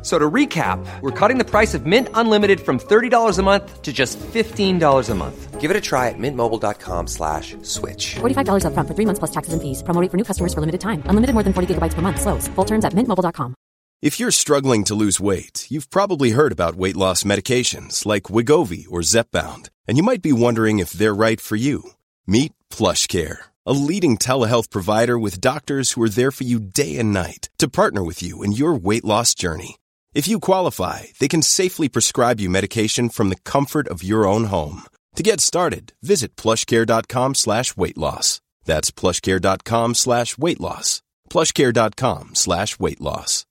F- So to recap, we're cutting the price of Mint Unlimited from $30 a month to just $15 a month. Give it a try at mintmobile.com slash switch. $45 upfront for three months plus taxes and fees. Promo for new customers for limited time. Unlimited more than 40 gigabytes per month. Slows. Full terms at mintmobile.com. If you're struggling to lose weight, you've probably heard about weight loss medications like Wigovi or Zepbound, and you might be wondering if they're right for you. Meet Plush Care, a leading telehealth provider with doctors who are there for you day and night to partner with you in your weight loss journey. If you qualify, they can safely prescribe you medication from the comfort of your own home. To get started, visit plushcare.com slash weight loss. That's plushcare.com slash weight loss. plushcare.com slash weight loss.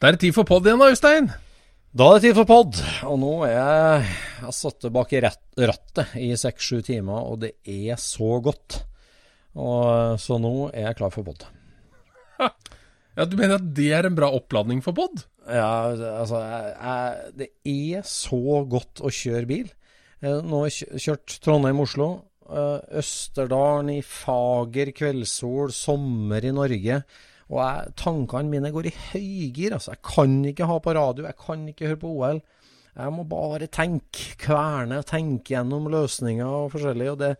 Det er tid for pod igjen da, Øystein. Da er det tid for pod, og nå er jeg Jeg satt bak i rattet i seks-sju timer, og det er så godt. Og, så nå er jeg klar for pod. Ja, Du mener at det er en bra oppladning for pod? Ja, altså jeg, jeg, Det er så godt å kjøre bil. Eh, Nå har jeg kjørt Trondheim-Oslo. eh, Østerdalen i fager kveldssol, sommer i Norge. Og jeg, tankene mine går i høygir. Altså, jeg kan ikke ha på radio, jeg kan ikke høre på OL. Jeg må bare tenke, kverne, tenke gjennom løsninger og forskjellig. Og det,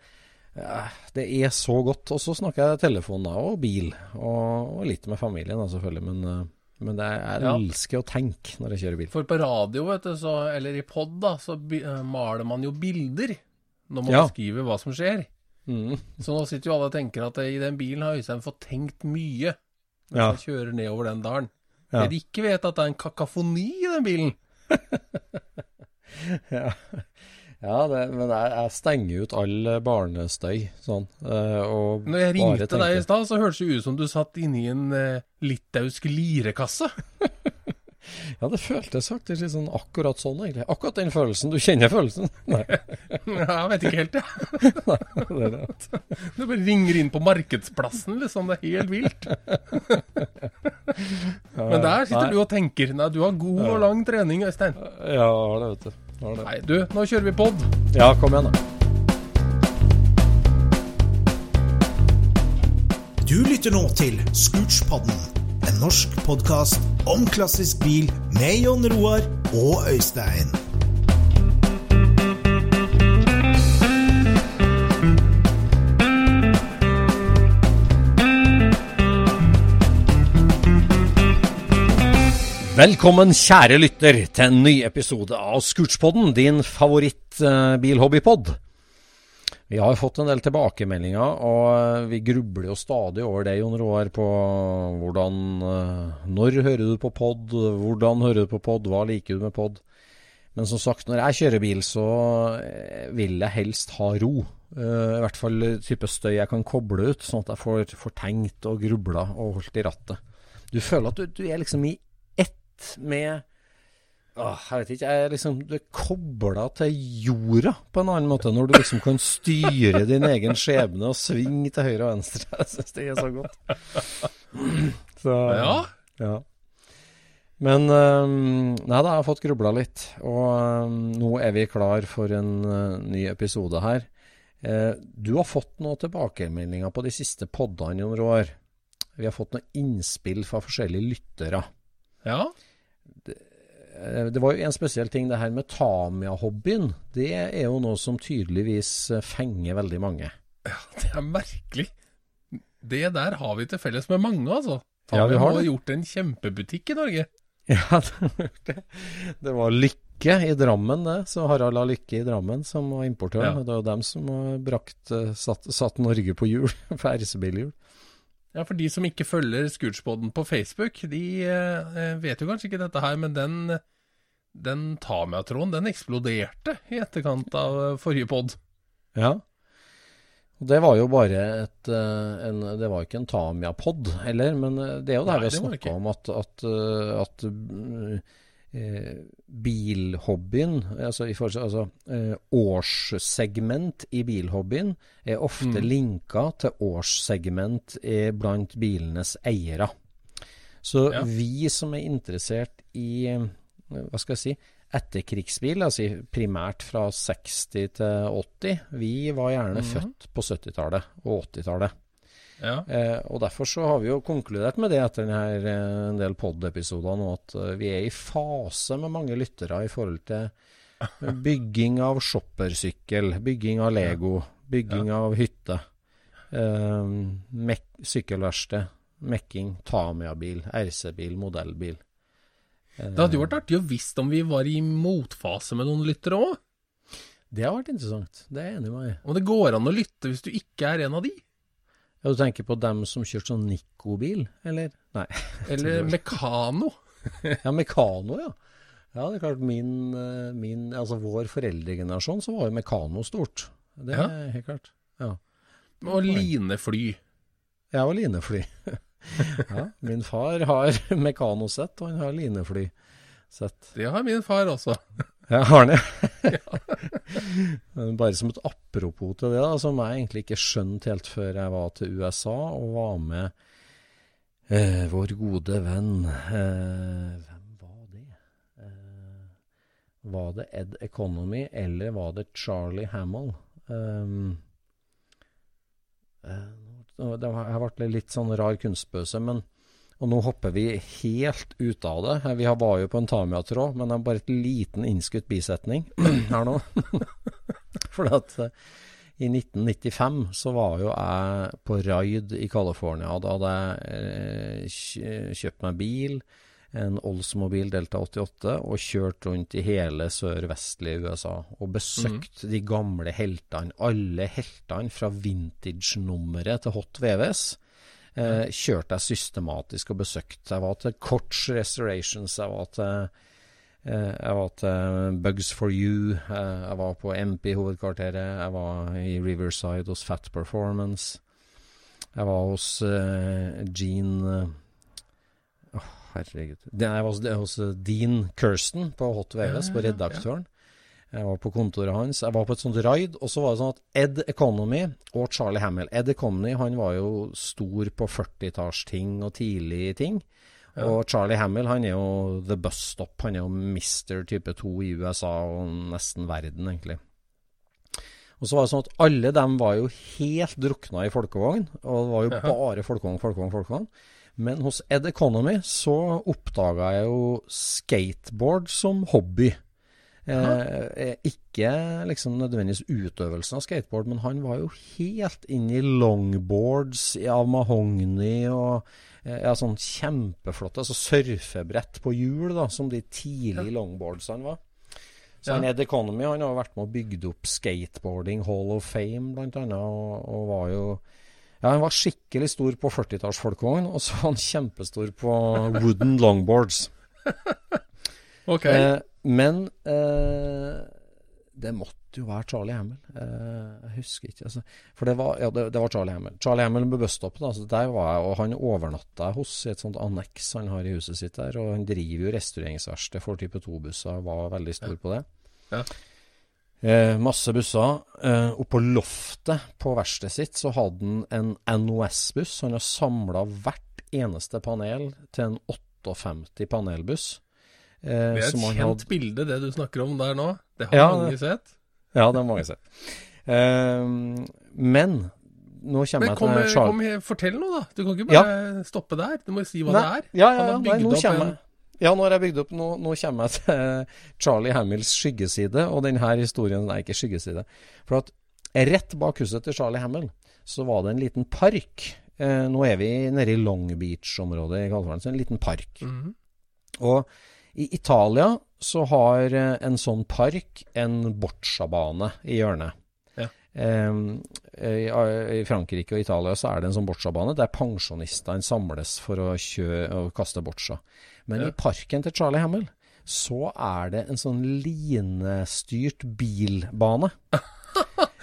det er så godt. Og så snakker jeg telefon da, og bil. Og, og litt med familien da, selvfølgelig. Men, eh, men det, jeg Ja. elsker å tenke når jeg kjører bil. For på radio, vet du, så, eller i pod, da, så eh, maler man jo bilder når man Ja. skriver hva som skjer. Mm. Så nå sitter jo alle og tenker at eh, i den bilen har Øystein fått tenkt mye når Ja. han kjører nedover den dalen. Ja. Det de ikke vet, at det er en kakafoni i den bilen. Ja, ja det, men jeg, jeg stenger ut all barnestøy sånn. eh, Og Når jeg bare ringte deg i tenker- stad, så hørtes det ut som du satt inni en eh, litauisk lirekasse. Ja, det føltes faktisk litt sånn akkurat sånn, egentlig. Akkurat den følelsen. Du kjenner følelsen? Nei, jeg vet ikke helt, jeg. det er rett. Du bare ringer inn på markedsplassen, liksom. Det er helt vilt. Men der sitter Nei. du og tenker. Nei, du har god og lang trening, Øystein. Ja, det, vet du. Nei, du, nå kjører vi pod. Ja, kom igjen, da. Du lytter nå til Scootspodden, en norsk podkast om klassisk bil med Jon Roar og Øystein. Velkommen, kjære lytter, til en ny episode av Scootspodden, din favoritt-bilhobbypod. Vi har fått en del tilbakemeldinger, og eh, vi grubler jo stadig over det, Jon Roar, på hvordan eh, Når hører du på pod? Hvordan hører du på pod? Hva liker du med pod? Men som sagt, når jeg kjører bil, så eh, vil jeg helst ha ro. I hvert fall type støy jeg kan koble ut, sånn at jeg får, får tenkt og grubla og holdt i rattet. Du føler at du, du er liksom i ett med Åh, jeg vet ikke, jeg er liksom, Du er kobla til jorda på en annen måte, når du liksom kan styre din egen skjebne og svinge til høyre og venstre. Jeg syns det er så godt. Så, Ja. ja. Men um, Nei da, jeg har fått grubla litt. Og um, nå er vi klar for en uh, ny episode her. Uh, du har fått noen tilbakemeldinger på de siste podene, Jon Roar. Vi har fått noen innspill fra forskjellige lyttere. Ja. Det var jo en spesiell ting, det her med Tamia-hobbyen. Det er jo noe som tydeligvis eh, fenger veldig mange. Ja, Det er merkelig. Det der har vi til felles med mange, altså. Ja, vi har har gjort en kjempebutikk i Norge. Ja, det, det var Lykke i Drammen, det. Så Harald A. Lykke i Drammen som var importør. Ja. Det var dem som brakt, eh, satt, satt Norge på hjul, på. Ja, For de som ikke følger Scootspoden på Facebook, de eh, vet jo kanskje ikke dette her, men den, den Tamia-tråden den eksploderte i etterkant av eh, forrige pod. Ja. Og Det var jo bare et eh, en, Det var ikke en Tamia-pod heller, men eh, det er jo det Nei, vi har snakka om, at, at, at eh, bilhobbyen, altså, i forhold altså eh, årssegment i bilhobbyen, er ofte Mm. linka til årssegment eh, blant bilenes eiere. Så Ja. vi som er interessert i eh, hva skal jeg si, etterkrigsbil, altså primært fra 60 til 80, vi var gjerne Mhm. født på 70-tallet og 80-tallet. Ja. Eh, og derfor så har vi jo konkludert med det etter denne, eh, en del pod-episoder nå, at eh, vi er i fase med mange lyttere i forhold til bygging av shoppersykkel, bygging av Lego, bygging av hytte, eh, mek sykkelverksted, mekking, Tamia-bil, RC-bil, modellbil. Det hadde jo vært artig å visst om vi var i motfase med noen lyttere òg. Det har vært interessant, det er jeg enig med deg i. Om det går an å lytte hvis du ikke er en av de. Ja, du tenker på dem som kjørte sånn Nico-bil, eller? Nei. Eller Mekano. Ja, Mekano, ja. Ja, det er klart min, eh, min Altså vår foreldregenerasjon, så var jo Mekano stort. Det Ja. er helt klart. Ja. Og linefly. Ja, og linefly. ja, min far har Mekano-sett, og han har linefly-sett. Det har min far også. Ja, har det? Bare som et apropos til det, da, som jeg egentlig ikke skjønte helt før jeg var til USA og var med eh, vår gode venn eh, Hvem var det? Eh, var det Ed Economy, eller var det Charlie Hamill? Um, eh, det har jeg vært litt sånn rar kunstbøse, men og nå hopper vi helt ut av det. Vi har- var jo på en Tamia-tråd, men det er bare et liten innskutt bisetning her nå. For at eh, i 1995 så var jo jeg på raid i California. Da hadde jeg eh, kjøpt meg bil, en Oldsmobil Delta 88, og kjørt rundt i hele sør-vestlige USA. Og besøkt de gamle heltene. Alle heltene fra vintage-nummeret til Hot VVS. Eh, kjørte jeg systematisk og besøkte. Jeg var til Koch Restorations, jeg var til eh, jeg var til Bugs for You, eh, jeg var på MP-hovedkvarteret, jeg var i Riverside hos Fat Performance. Jeg var hos eh, Gene eh, Åh, herregud. Jeg var hos, hos Dean Kirsten på Hot VVS, Ja, på ja, på redaktøren. Jeg var på kontoret hans. Jeg var på et sånt raid, og så var det sånn at Ed Economy og Charlie Hamill Ed Economy han var jo stor på 40-tallsting og tidlige ting. Og Charlie Hamill han er jo the bus stop. Han er jo mister type 2 i USA og nesten verden, egentlig. Og så var det sånn at alle dem var jo helt drukna i folkevogn, og det var jo bare folkevogn, folkevogn, folkevogn. Men hos Ed Economy så oppdaga jeg jo skateboard som hobby. Eh, ikke liksom nødvendigvis utøvelsen av skateboard, men han var jo helt inne i longboards av mahogni og eh, ja, sånn kjempeflotte altså surfebrett på hjul, da, som de tidlige longboardsene var. Så han Ja. Ed Economy han har vært med og bygd opp Skateboarding Hall of Fame, blant annet, og, og var jo ja, Han var skikkelig stor på 40-tallsfolkevogn, og så var han kjempestor på wooden longboards. Ok. Eh, men eh, det måtte jo være Charlie Hamill. Eh, jeg husker ikke. Altså. For det var, ja, det, det var Charlie Hamill. Charlie Hamill på busstoppet. Altså, der var jeg, og han overnatta jeg hos i et sånt anneks han har i huset sitt der. Og han driver jo restaureringsverksted for type 2-busser, var veldig stor på det. Ja. Eh, masse busser. Eh, Oppå loftet på verkstedet sitt så hadde han en NOS-buss. Han har samla hvert eneste panel til en 58 panelbuss. Eh, Det er et kjent hadde- bilde, det du snakker om der nå. Det har Ja, mange sett. Ja, det har mange sett. Eh, men nå kommer Men jeg kom, til Charlie. kom fortell nå, da. Du kan ikke bare stoppe der. Du må jo si hva det er. Ja, ja, Han ja, har nei, nå kommer en- jeg. Ja, nå har jeg bygd opp Nå, nå kommer jeg til Charlie Hamills skyggeside, og denne historien Nei, ikke skyggeside. For at rett bak huset til Charlie Hamill så var det en liten park. Eh, nå er vi nede i Long Beach-området i California, så en liten park. Mhm. Og i Italia så har eh, en sånn park en boccia-bane i hjørnet. Ja. Um, i, I Frankrike og Italia så er det en sånn bocciabane der pensjonistene samles for å kjø, og kaste boccia. Men Ja. i parken til Charlie Hamill så er det en sånn linestyrt bilbane.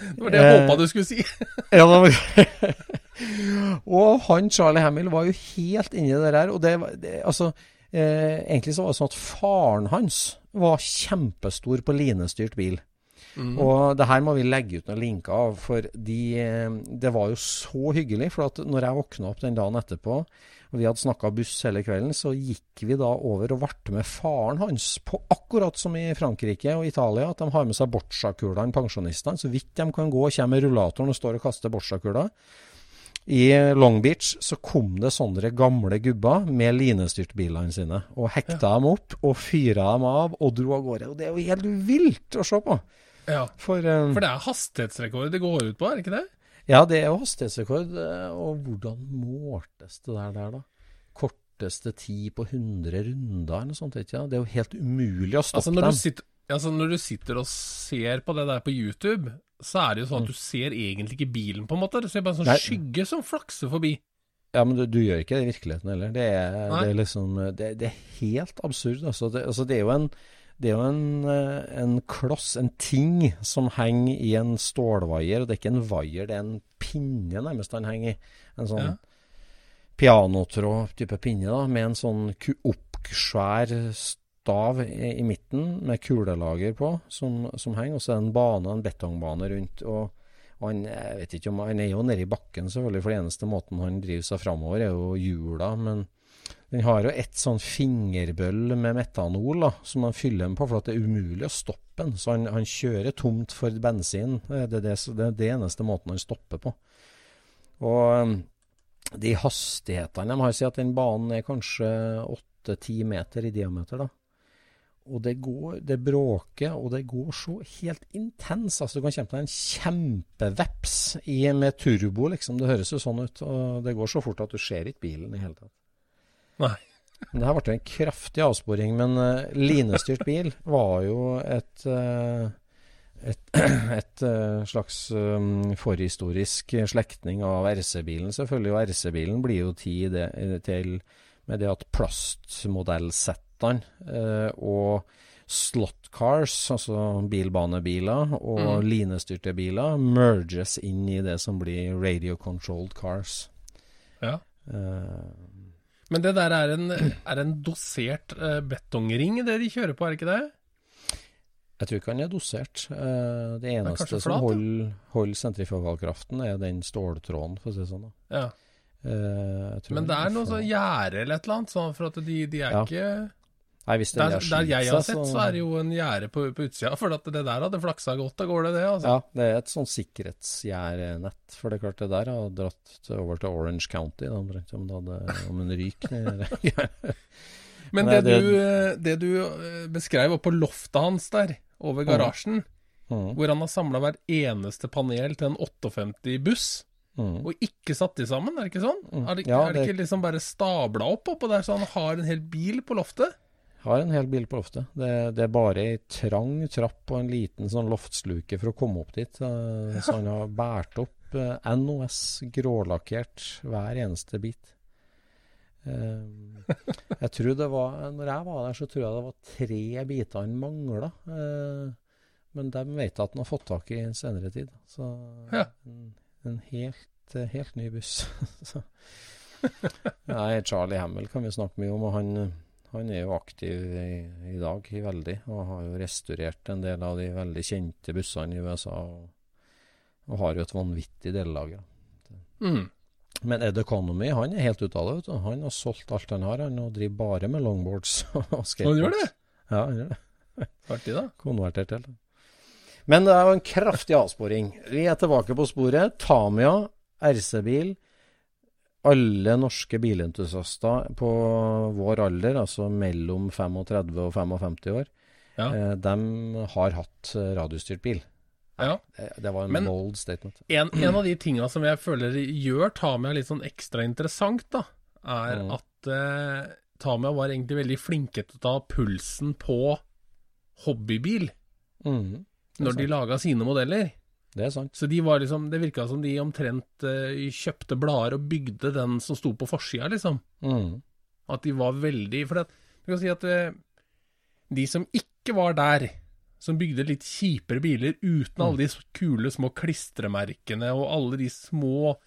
Det var det jeg Eh, håpa du skulle si. Ja, da var... og han Charlie Hamill var jo helt inni det der. Og det, det altså eh, Egentlig så var det sånn at faren hans var kjempestor på linestyrt bil. Og det her må vi legge ut noen linker av, for de, eh, det var jo så hyggelig. For at når jeg våkna opp den dagen etterpå, og vi hadde snakka buss hele kvelden, så gikk vi da over og ble med faren hans, på akkurat som i Frankrike og Italia, at de har med seg bocciakulene, pensjonistene. Så vidt de kan gå og kommer med rullatoren og står og kaster bocciakuler. I Long Beach så kom det sånne gamle gubber med linestyrtbilene sine, og hekta dem opp og fyra dem av og dro av gårde. Og det er jo helt vilt å se på. Ja, For, um, For det er hastighetsrekord det går ut på, er det ikke det? ja, det er jo hastighetsrekord. eh, Og hvordan måltes det der, der da? Korteste tid på 100 runder eller noe sånt, ikke? Det er jo helt umulig å stoppe Altså når, dem. du sitter, altså når du sitter og ser på det der på YouTube, så er det jo sånn at du ser egentlig ikke bilen, på en måte. Du ser bare en sånn Nei. skygge som flakser forbi. Ja, men du, du gjør ikke det i virkeligheten heller. Det er, det er liksom det, det er helt absurd. Altså. Det, altså, det er jo en det er jo en, eh, en kloss, en ting, som henger i en stålvaier. Og det er ikke en vaier, det er en pinne nærmest han henger i. En sånn Ja. pianotråd-type pinne, da, med en sånn oppsvær stav i, i midten med kulelager på, som, som henger. Og så er det en bane, en betongbane rundt. og og han, jeg vet ikke om, han er jo nede i bakken, selvfølgelig, for den eneste måten han driver seg framover, er jo hjula. Men den har jo et sånn fingerbøll med metanol da, som han fyller den på, for at det er umulig å stoppe den. Så han, han kjører tomt for bensin. Det er det, det er det eneste måten han stopper på. Og um, de hastighetene de har, sier at den banen er kanskje 8-10 meter i diameter. da. Og det går, det bråker, og det går så helt intens. Altså, du kan kjempe deg en kjempeveps i, med turbo, liksom. Det høres jo sånn ut. Og det går så fort at du ser ikke bilen i hele tatt. Nei. Det her ble jo en kraftig avsporing. Men uh, linestyrt bil var jo et uh, et, et eh, slags um, forhistorisk slektning av RC-bilen, selvfølgelig. Og RC-bilen blir jo tid til med det at plastmodellsettene eh, og slot cars, altså bilbanebiler, og linestyrte biler, merges inn i det som blir radio controlled cars. Ja. Eh, Men det der er en, er en dosert eh, betongring det de kjører på, er det ikke det? Jeg tror ikke han er dosert. Eh, det eneste det som flat, da? holder, holder sentrifugalkraften, er den ståltråden, for å si det sånn. da. Ja. Men det er noe sånn gjerde eller et eller annet, sånn for at de, de er Ja. ikke Nei, hvis det der, der der jeg har sett, så... så er det jo en gjerde på, på utsida. For at det der hadde flaksa godt av gårde, det. altså. Ja, det er et sånn sikkerhetsgjerdenett. For det er klart, det der har dratt over til Orange County. Da, omtrent, om, det hadde, om en ryk nedi Men det, det- du, eh, det du eh, beskrev oppå på loftet hans der, over garasjen, Mm. hvor han har samla hver eneste panel til en 58 buss, Mm. og ikke satt de sammen, er det ikke sånn? Mm. Er, det, Ja, er det- ikke liksom bare stabla opp oppå der, så han har en hel bil på loftet? Har en hel bil på loftet. Det, det er bare ei trang trapp og en liten sånn loftsluke for å komme opp dit. eh, Så han har båret opp eh, NOS grålakkert hver eneste bit. Eh, Jeg tror det var Når jeg var der, så tror jeg det var tre biter han mangla. Men dem vet jeg at han har fått tak i senere tid. Så Ja. en, en helt, helt ny buss. Nei, Charlie Hamill kan vi snakke mye om. og han... Han er jo aktiv i, i dag, i veldig, og har jo restaurert en del av de veldig kjente bussene i USA. Og, og har jo et vanvittig delelager. Mm. Men Ed Economy han er helt ute av det. Han har solgt alt han har, han, og driver bare med longboards og skateboards. han gjør det? Ja, han gjør det. Artig, da. Konvertert helt. Men det er jo en kraftig avsporing. Vi er tilbake på sporet. Tamia, RC-bil. Alle norske bilentusiaster på vår alder, altså mellom 35 og 55 år, Ja. eh, de har hatt eh, radiostyrt bil. ja. Det, det var en Men- bold statement. En, en av de tinga som jeg føler gjør Tamia litt sånn ekstra interessant, da, er Mm. at eh, Tamia var egentlig veldig flinke til å ta pulsen på hobbybil mm. når de laga sine modeller. Det er sant. Så de var liksom, det virka som de omtrent uh, kjøpte blader og bygde den som sto på forsida, liksom. Mm. At de var veldig For at, du kan si at uh, de som ikke var der, som bygde litt kjipere biler uten alle de kule små klistremerkene og alle de små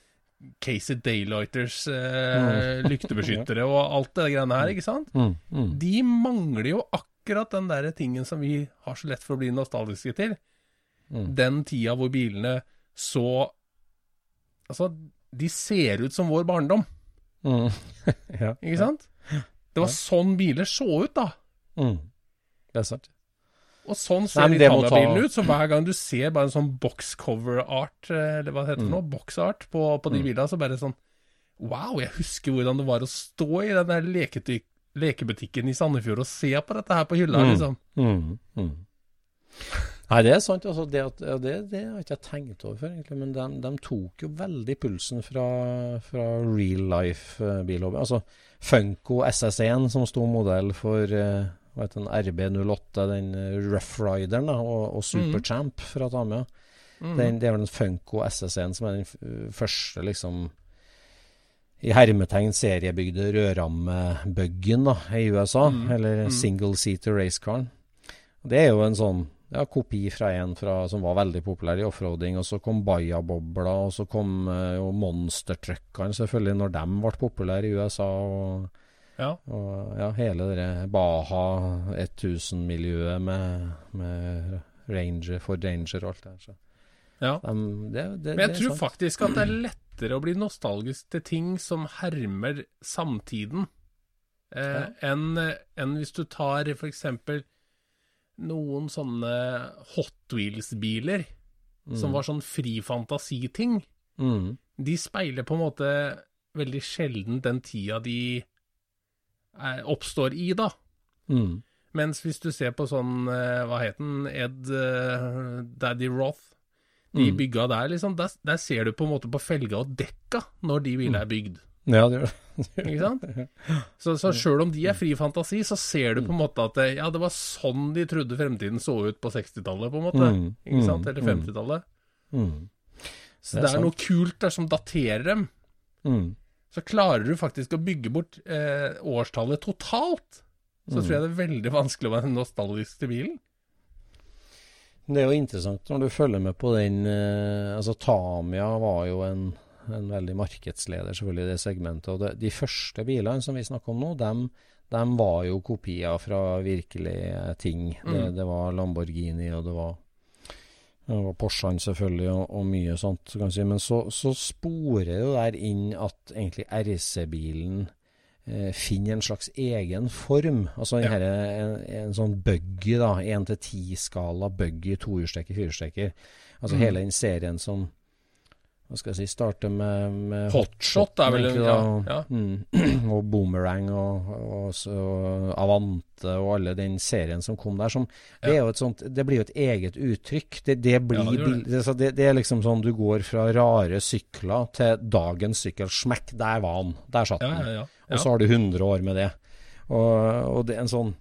Casey Daylighters, eh, lyktebeskyttere og alt det greiene her, ikke sant? Mm. Mm. De mangler jo akkurat den der tingen som vi har så lett for å bli nostalgiske til. Mm. Den tida hvor bilene så Altså, de ser ut som vår barndom, Mm. ja. ikke sant? Det var sånn biler så ut, da. Mm. Det er sant. Og sånn ser Nei, må ta- ut. Så hver gang du ser bare en sånn boxcover-art, eh, eller hva heter det nå, box-art på, på de bilene, så bare sånn Wow, jeg husker hvordan det var å stå i den der leketyk lekebutikken i Sandefjord og se på dette her på hylla, Mm. liksom. Mm. Mm. Nei, det er sant. Altså, det, at, ja, det, det har ikke jeg tenkt over før, egentlig. Men de, de tok jo veldig pulsen fra, fra real life-bilhobby. Altså Funko SS1, som sto modell for uh, den, RB08, den eh, Rough Rideren, da, og, og Superchamp fra Tamia. Mm. Den, det er vel den Funko SS1 som er den første, liksom i hermetegn seriebygde rødramme-buggen i USA, Mm, eller mm. single seater racecaren. Det er jo en sånn ja, kopi fra en fra, som var veldig populær i offroading, og så kom Bayabobla, og så kom jo jo monstertruckene selvfølgelig når de ble populære i USA, og, Ja. og ja, hele det Baha 1000-miljøet med, med Ranger, for Ranger og alt det der. Så. ja. De, det, det, Men jeg tror sant. faktisk at det er lettere å bli nostalgisk til ting som hermer samtiden, eh, enn enn hvis du tar eksempel noen sånne Hot Wheels-biler, som var sånn fri fantasiting. Mm. De speiler på en måte veldig sjelden den tida de eh, oppstår i, da. Mm. Mens hvis du ser på sånn, eh, hva het den, Ed eh, Daddy Roth, de Mm. bygga der, liksom, der, der ser du på en måte på felga og dekka når de bilene er bygd. Ja, det gjør det. Ikke sant? Så, så sjøl om de er fri fantasi, så ser du på en måte at ja, det var sånn de trodde fremtiden så ut på 60-tallet, på en måte. Mm, Ikke sant? mm, Eller mm. 50-tallet. Mm. Så Det er noe kult der som daterer dem. Mm. Så klarer du faktisk å bygge bort eh, årstallet totalt, så tror jeg det er veldig vanskelig å være nostalgisk til bilen. Det er jo interessant når du følger med på den eh, Altså Tamia var jo en, en veldig markedsleder selvfølgelig i det segmentet. Og det, de første bilene som vi snakker om nå, dem, dem var jo kopier fra virkelige ting. Det, Mm. det var Lamborghini, og det var, det var Porschene selvfølgelig, og, og mye sånt. Kan du si. Men så, så sporer det jo der inn at egentlig RC-bilen eh, finner en slags egen form. Altså Ja. herre- en, en sånn buggy, da. 1-10-skala buggy, tohjulstrekker, firehjulstrekker. Altså Mm. hele den serien som hva skal jeg si, starte med, med Hotshot er vel en- egentlig, ja, ja. Mm, og Boomerang og, og, og, Avante og alle den serien som kom der. Som, det, er jo et sånt, det blir jo et eget uttrykk. Det, det, blir, det det. det, det, er liksom sånn du går fra rare sykler til dagens sykkel. Smekk, der var han. Der satt han. Og så har du 100 år med det. Og, og det er en sånn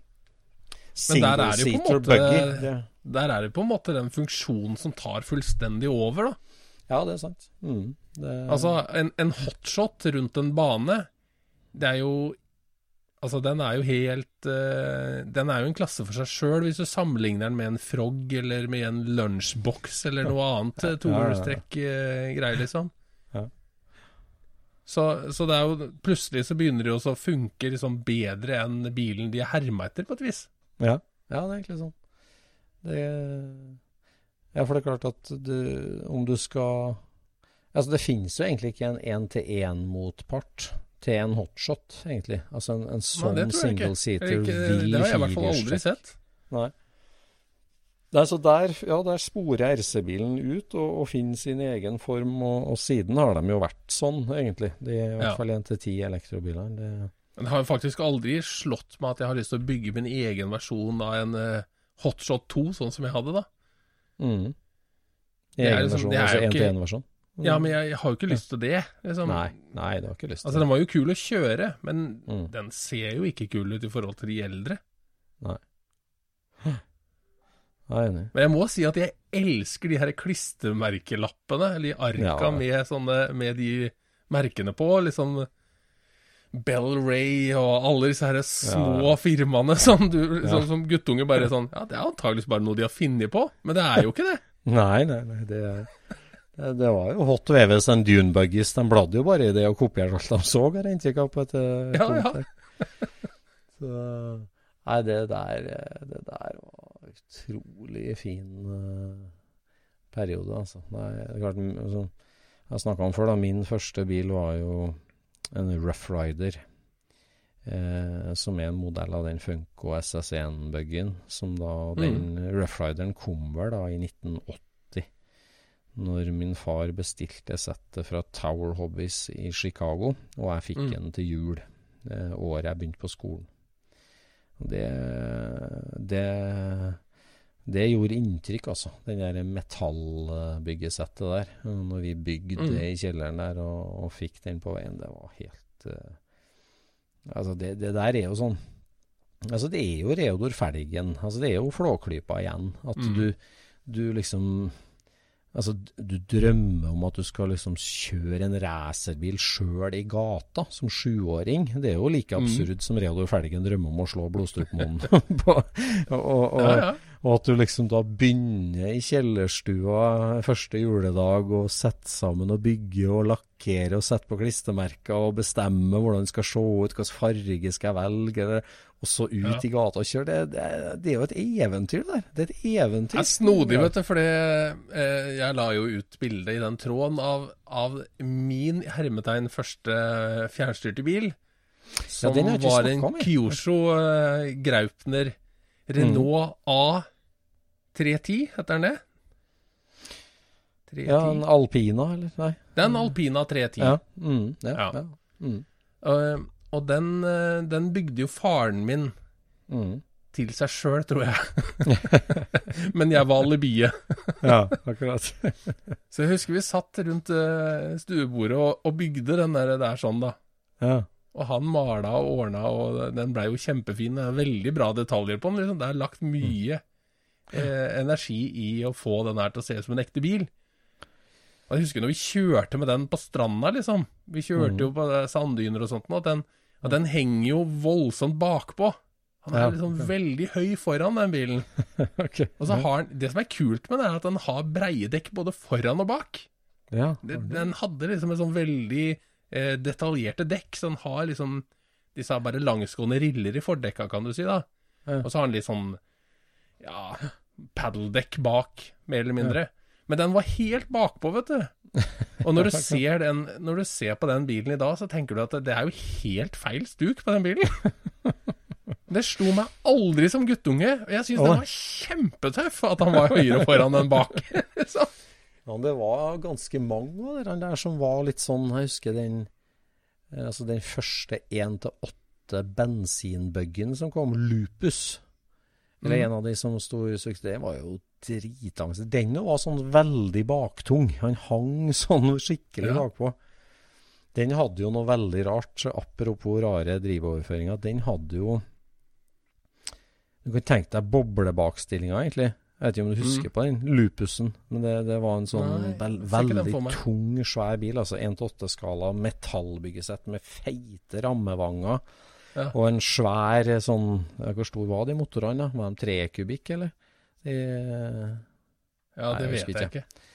er single-seater måte- buggy. Der er det på en måte den funksjonen som tar fullstendig over, da. Ja, det er sant. Mm, det, Altså, en, en hotshot rundt en bane, det er jo Altså, den er jo helt uh, Den er jo en klasse for seg sjøl, hvis du sammenligner den med en frog eller med en lunsjboks eller noe annet ja, tohjulstrekk-greier, liksom. Ja. Så, så det er jo Plutselig så begynner det jo å funke liksom bedre enn bilen de er herma etter, på et vis. Ja, ja det er egentlig sånn. Det Ja, for det er klart at du, om du skal Altså, det finnes jo egentlig ikke en én-til-én-motpart til en hotshot, egentlig. Altså en, en sånn det tror jeg ikke. single seater vil vill Det har jeg i hvert fall aldri sett. Nei. Nei, så der, ja, der sporer RC-bilen ut og, og finner sin egen form, og, og siden har de jo vært sånn, egentlig. De er i hvert Ja. fall 1-10 elektrobiler. Det, Men det har faktisk aldri slått meg at jeg har lyst til å bygge min egen versjon av en uh, Hotshot 2, sånn som jeg hadde da. Mm. Det er Egen liksom- versjon, er altså jo ikke- 1-til-1-versjon. Ja, men jeg, jeg har jo ikke lyst til det. Liksom. Nei, nei, det har ikke lyst til Altså, den var jo kul å kjøre, men Mm. den ser jo ikke kul ut i forhold til de eldre. Nei, Jeg er enig. Men jeg må si at jeg elsker de her klistremerkelappene, eller de arka Ja. med, sånne, med de merkene på. Liksom Bell Ray og alle disse her små Ja. firmaene som du Ja. sånn, som guttunge bare sånn Ja, det er antageligvis bare noe de har funnet på, men det er jo ikke det. Nei, nei, nei. Det, det, det var jo hot veves en Dune Buggies. De bladde jo bare i det og kopierte alt de så, har jeg inntrykk av. på et, et Ja, ja. Så, nei, det der, det der var utrolig fin uh, periode, altså. Nei, det er klart, altså, jeg snakka om før, da. Min første bil var jo en Rough Rider. Eh, som er en modell av den Funko SS1-buggen. Som da Den Rough Rideren kom vel da i 1980. Når min far bestilte settet fra Tower Hobbies i Chicago, og jeg fikk Mm. en til jul det året jeg begynte på skolen. Det, det det gjorde inntrykk, altså. Den der metallbyggesettet der. Når vi bygde Mm. det i kjelleren der og, og fikk den på veien, det var helt uh, Altså, det, det der er jo sånn Altså, det er jo Reodor Felgen. Altså, det er jo Flåklypa igjen. At Mm. du, du liksom Altså, du drømmer om at du skal liksom kjøre en racerbil sjøl i gata som sjuåring. Det er jo like Mm. absurd som Reodor Felgen drømmer om å slå Blodstrupemoen på. Og, og, og, Ja, ja. Og at du liksom da begynner i kjellerstua første juledag og setter sammen og bygger og lakkerer og setter på klistremerker og bestemmer hvordan det skal se ut, hvilken farge skal jeg velge, eller, og så ut Ja. i gata og kjøre. Det, det, det er jo et eventyr der. Det er et eventyr. Det er snodig, vet du, fordi eh, jeg la jo ut bilde i den tråden av, av min hermetegn første fjernstyrte bil. Som den ikke var en. Kyosho eh, Graupner Renault A310, heter den det? 310. Ja, en Alpina, eller? Nei. Det er en Alpina 310. Ja. Mm, ja, Ja. ja. Mm, Uh, og den, uh, den bygde jo faren min mm. til seg sjøl, tror jeg. Men jeg var alibiet. ja, akkurat. Så jeg husker vi satt rundt uh, stuebordet og, og bygde den der, der sånn, da. ja. Og han mala og ordna, og den blei jo kjempefin. Det er veldig bra detaljer på den. Liksom. Det er lagt mye eh, energi i å få den her til å se ut som en ekte bil. Og Jeg husker når vi kjørte med den på stranda, liksom. Vi kjørte jo på eh, sanddyner og sånt, og den, og den henger jo voldsomt bakpå. Han er Ja, liksom veldig høy foran den bilen. Og så har den, Det som er kult med den, er at den har breie dekk både foran og bak. Ja. Den hadde liksom en sånn veldig eh, detaljerte dekk, så den har liksom disse bare langsgående riller i fordekka, kan du si, da. Ja. Og så har den litt sånn ja, paddledekk bak, mer eller mindre. Men den var helt bakpå, vet du. Og når du, ser den, når du ser på den bilen i dag, så tenker du at det er jo helt feil stuk på den bilen. Det slo meg aldri som guttunge, og jeg syns Åh. den var kjempetøff at han var høyere foran enn bak. så, Ja, det var ganske mange av de der som var litt sånn Jeg husker den eh, Altså den første 1-8 bensinbuggen som kom, Lupus. Eller Mm. en av de som sto i suksess. Det var jo dritangst. Den var sånn veldig baktung. Han hang sånn skikkelig Ja. bakpå. Den hadde jo noe veldig rart. Apropos rare drivoverføringer. Den hadde jo Du kan tenke deg boblebakstillinga, egentlig. Jeg vet ikke om du husker på den, Lupusen. Men det, det var en sånn Mm. Nei, vel, veldig tung, svær bil. Altså 1-8-skala metallbyggesett med feite rammevanger. Ja. Og en svær sånn Hvor stor var de motorene? da? Var de tre kubikk, eller? De, ja, Nei, det jeg vet jeg ikke. ikke.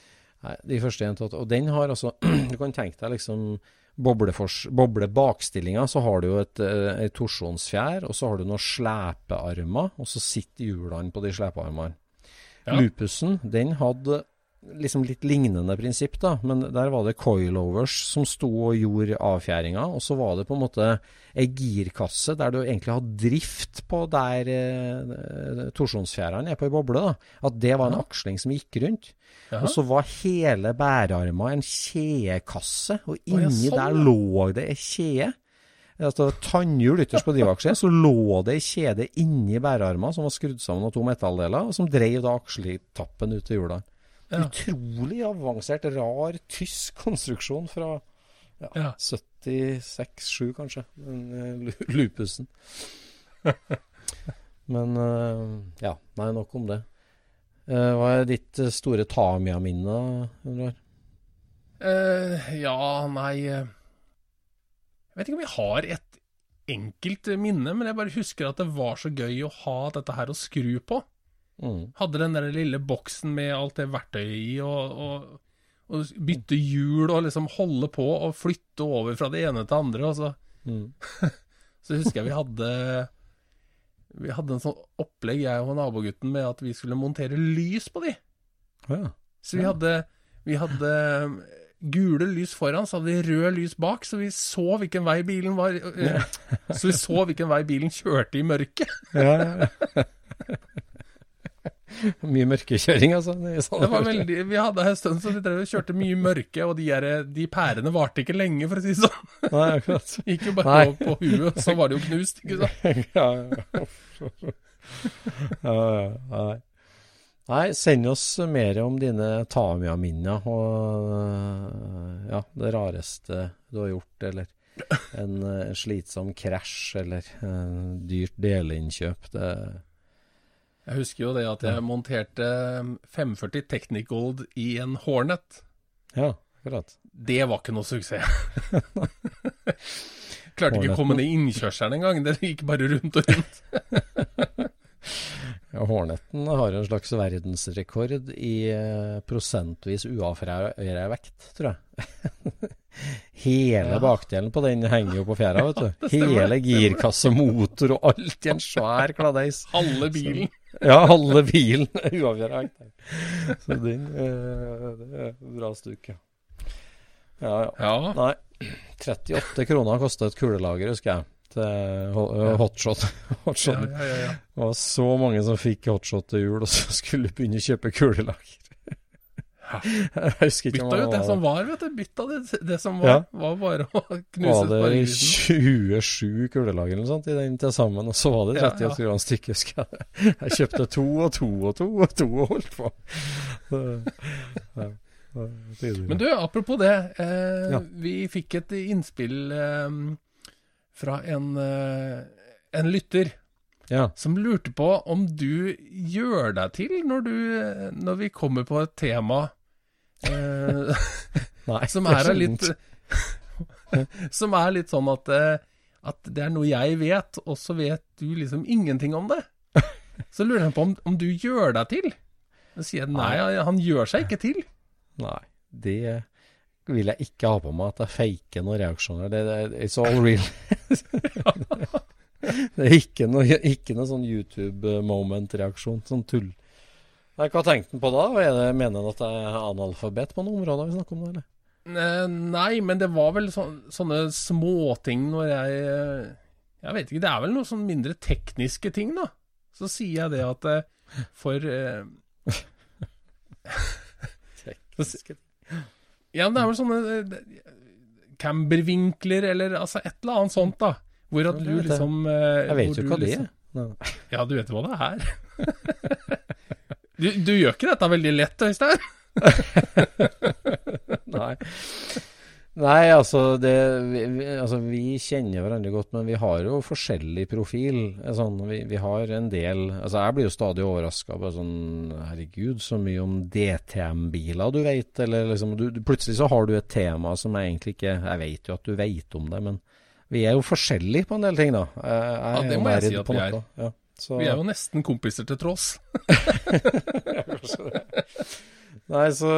Nei, de første 1-8. Og den har altså Du kan tenke deg liksom boble-bakstillinga, så har du jo et, eh, et torsjonsfjær, og så har du noen slepearmer, og så sitter hjulene på de slepearmene. Ja. Lupusen, den hadde liksom litt lignende prinsipp, da, men der var det coilovers som sto og gjorde avfjæringa, og så var det på en måte ei girkasse der du egentlig hadde drift på der eh, torsjonsfjærene er på ei boble, da. At det var en aksling som gikk rundt. Jaha. Og så var hele bærearma en kjedekasse, og ja, inni sånn, der lå det ei kjede. Altså tannhjul ytterst på drivaksjen, så lå det ei kjede inni bærearmen som var skrudd sammen av to metalldeler, og som drev da aksjetappen ut til hjula. Ja. Utrolig avansert, rar tysk konstruksjon fra ja, Ja. 76-7 kanskje, den eh, lupusen. Men uh, ja, nei, nok om det. Uh, hva er ditt store Tamia-minne? Eh, ja, nei Jeg vet ikke om jeg har et enkelt minne, men jeg bare husker at det var så gøy å ha dette her å skru på. Mm. Hadde den der lille boksen med alt det verktøyet i, og, og, og bytte hjul og liksom holde på og flytte over fra det ene til det andre. Og så, Mm. så husker jeg vi hadde Vi hadde en sånn opplegg, jeg og nabogutten, med at vi skulle montere lys på de. Ja. Så vi hadde, vi hadde gule lys foran, så hadde vi rød lys bak, så vi så hvilken vei bilen var eh, Så vi så hvilken vei bilen kjørte i mørket. ja, ja. Mye mørkekjøring, altså. Det var veldig, Vi hadde en stund så vi drev og kjørte mye mørke, og de, der, de pærene varte ikke lenge, for å si det sånn. Nei, akkurat. Gikk jo bare Nei. på, på huet, så var det jo knust, ikke sant. ja, ja. ja, ja, nei. Send oss mer om dine Tamia-minner og øh, ja, det rareste du har gjort, eller en, en slitsom krasj, eller en dyrt delinnkjøp. Det, Jeg husker jo det at jeg monterte 540 Technicold i en Hornet. ja, akkurat. Det var ikke noe suksess. Klarte ikke å komme ned innkjørselen engang. Det gikk bare rundt og rundt. Horneten har en slags verdensrekord i eh, prosentvis uavfreia vekt, tror jeg. Hele Ja. bakdelen på den henger jo på fjæra, vet du. Hele girkasse, motor og alt i en svær kladeis. Halve bilen. Ja, halve bilen uavfreia vekt. Så den eh, det er et bra stuk, ja. Ja, ja. Nei, 38 kroner kostet et kulelager, husker jeg. Til ho- eh, hotshot. Ja, hotshot. ja, ja, ja. Det var så mange som fikk hotshot til jul, og så skulle begynne å kjøpe kulelager. Jeg husker ikke Bytta ut det som var, vet du. Bytta det, det som var. Ja. Var bare å knuse Var det sparregrisen. 27 kulelager eller noe sånt i den til sammen, og så var det Ja, 38 ja. kroner stykket, husker jeg. Jeg kjøpte to og to og to og to og holdt på. Så, ja. Men du, apropos det. Eh, Ja. Vi fikk et innspill eh, fra en, eh, en lytter ja. som lurte på om du gjør deg til når, du, når vi kommer på et tema eh, Nei, som er, er litt. Som er litt sånn at, eh, at det er noe jeg vet, og så vet du liksom ingenting om det. Så lurer han på om, om du gjør deg til. Så sier jeg nei, han gjør seg ikke til. Nei, det vil jeg ikke ha på meg, at jeg faker noen reaksjoner. Det, det, it's all real. det er ikke noe, ikke noe sånn YouTube-moment-reaksjon, sånn tull. Nei, Hva tenkte han på da? Er det, mener han at det er analfabet på noen områder vi snakker om det, eller? Eh, Nei, men det var vel sånne, sånne småting når jeg eh, Jeg vet ikke, det er vel noen sånn mindre tekniske ting, da. Så sier jeg det at eh, for eh, Ja, men det er vel sånne cambervinkler eller altså et eller annet sånt, da. Hvor at du liksom eh, Jeg vet jo hva det er. liksom- Ja, du vet hva det er. du, du gjør ikke dette veldig lett, Øystein? Nei. Nei, altså, det, vi, vi, altså Vi kjenner hverandre godt, men vi har jo forskjellig profil. Sånn, vi, vi har en del Altså Jeg blir jo stadig overraska. Sånn, herregud, så mye om DTM-biler du vet. Eller liksom, du, du, plutselig så har du et tema som jeg egentlig ikke Jeg vet jo at du vet om det, men vi er jo forskjellige på en del ting, da. Jeg, jeg Ja, det må jeg si at vi er. Ja, så- Vi er jo nesten kompiser til tross. Nei, så,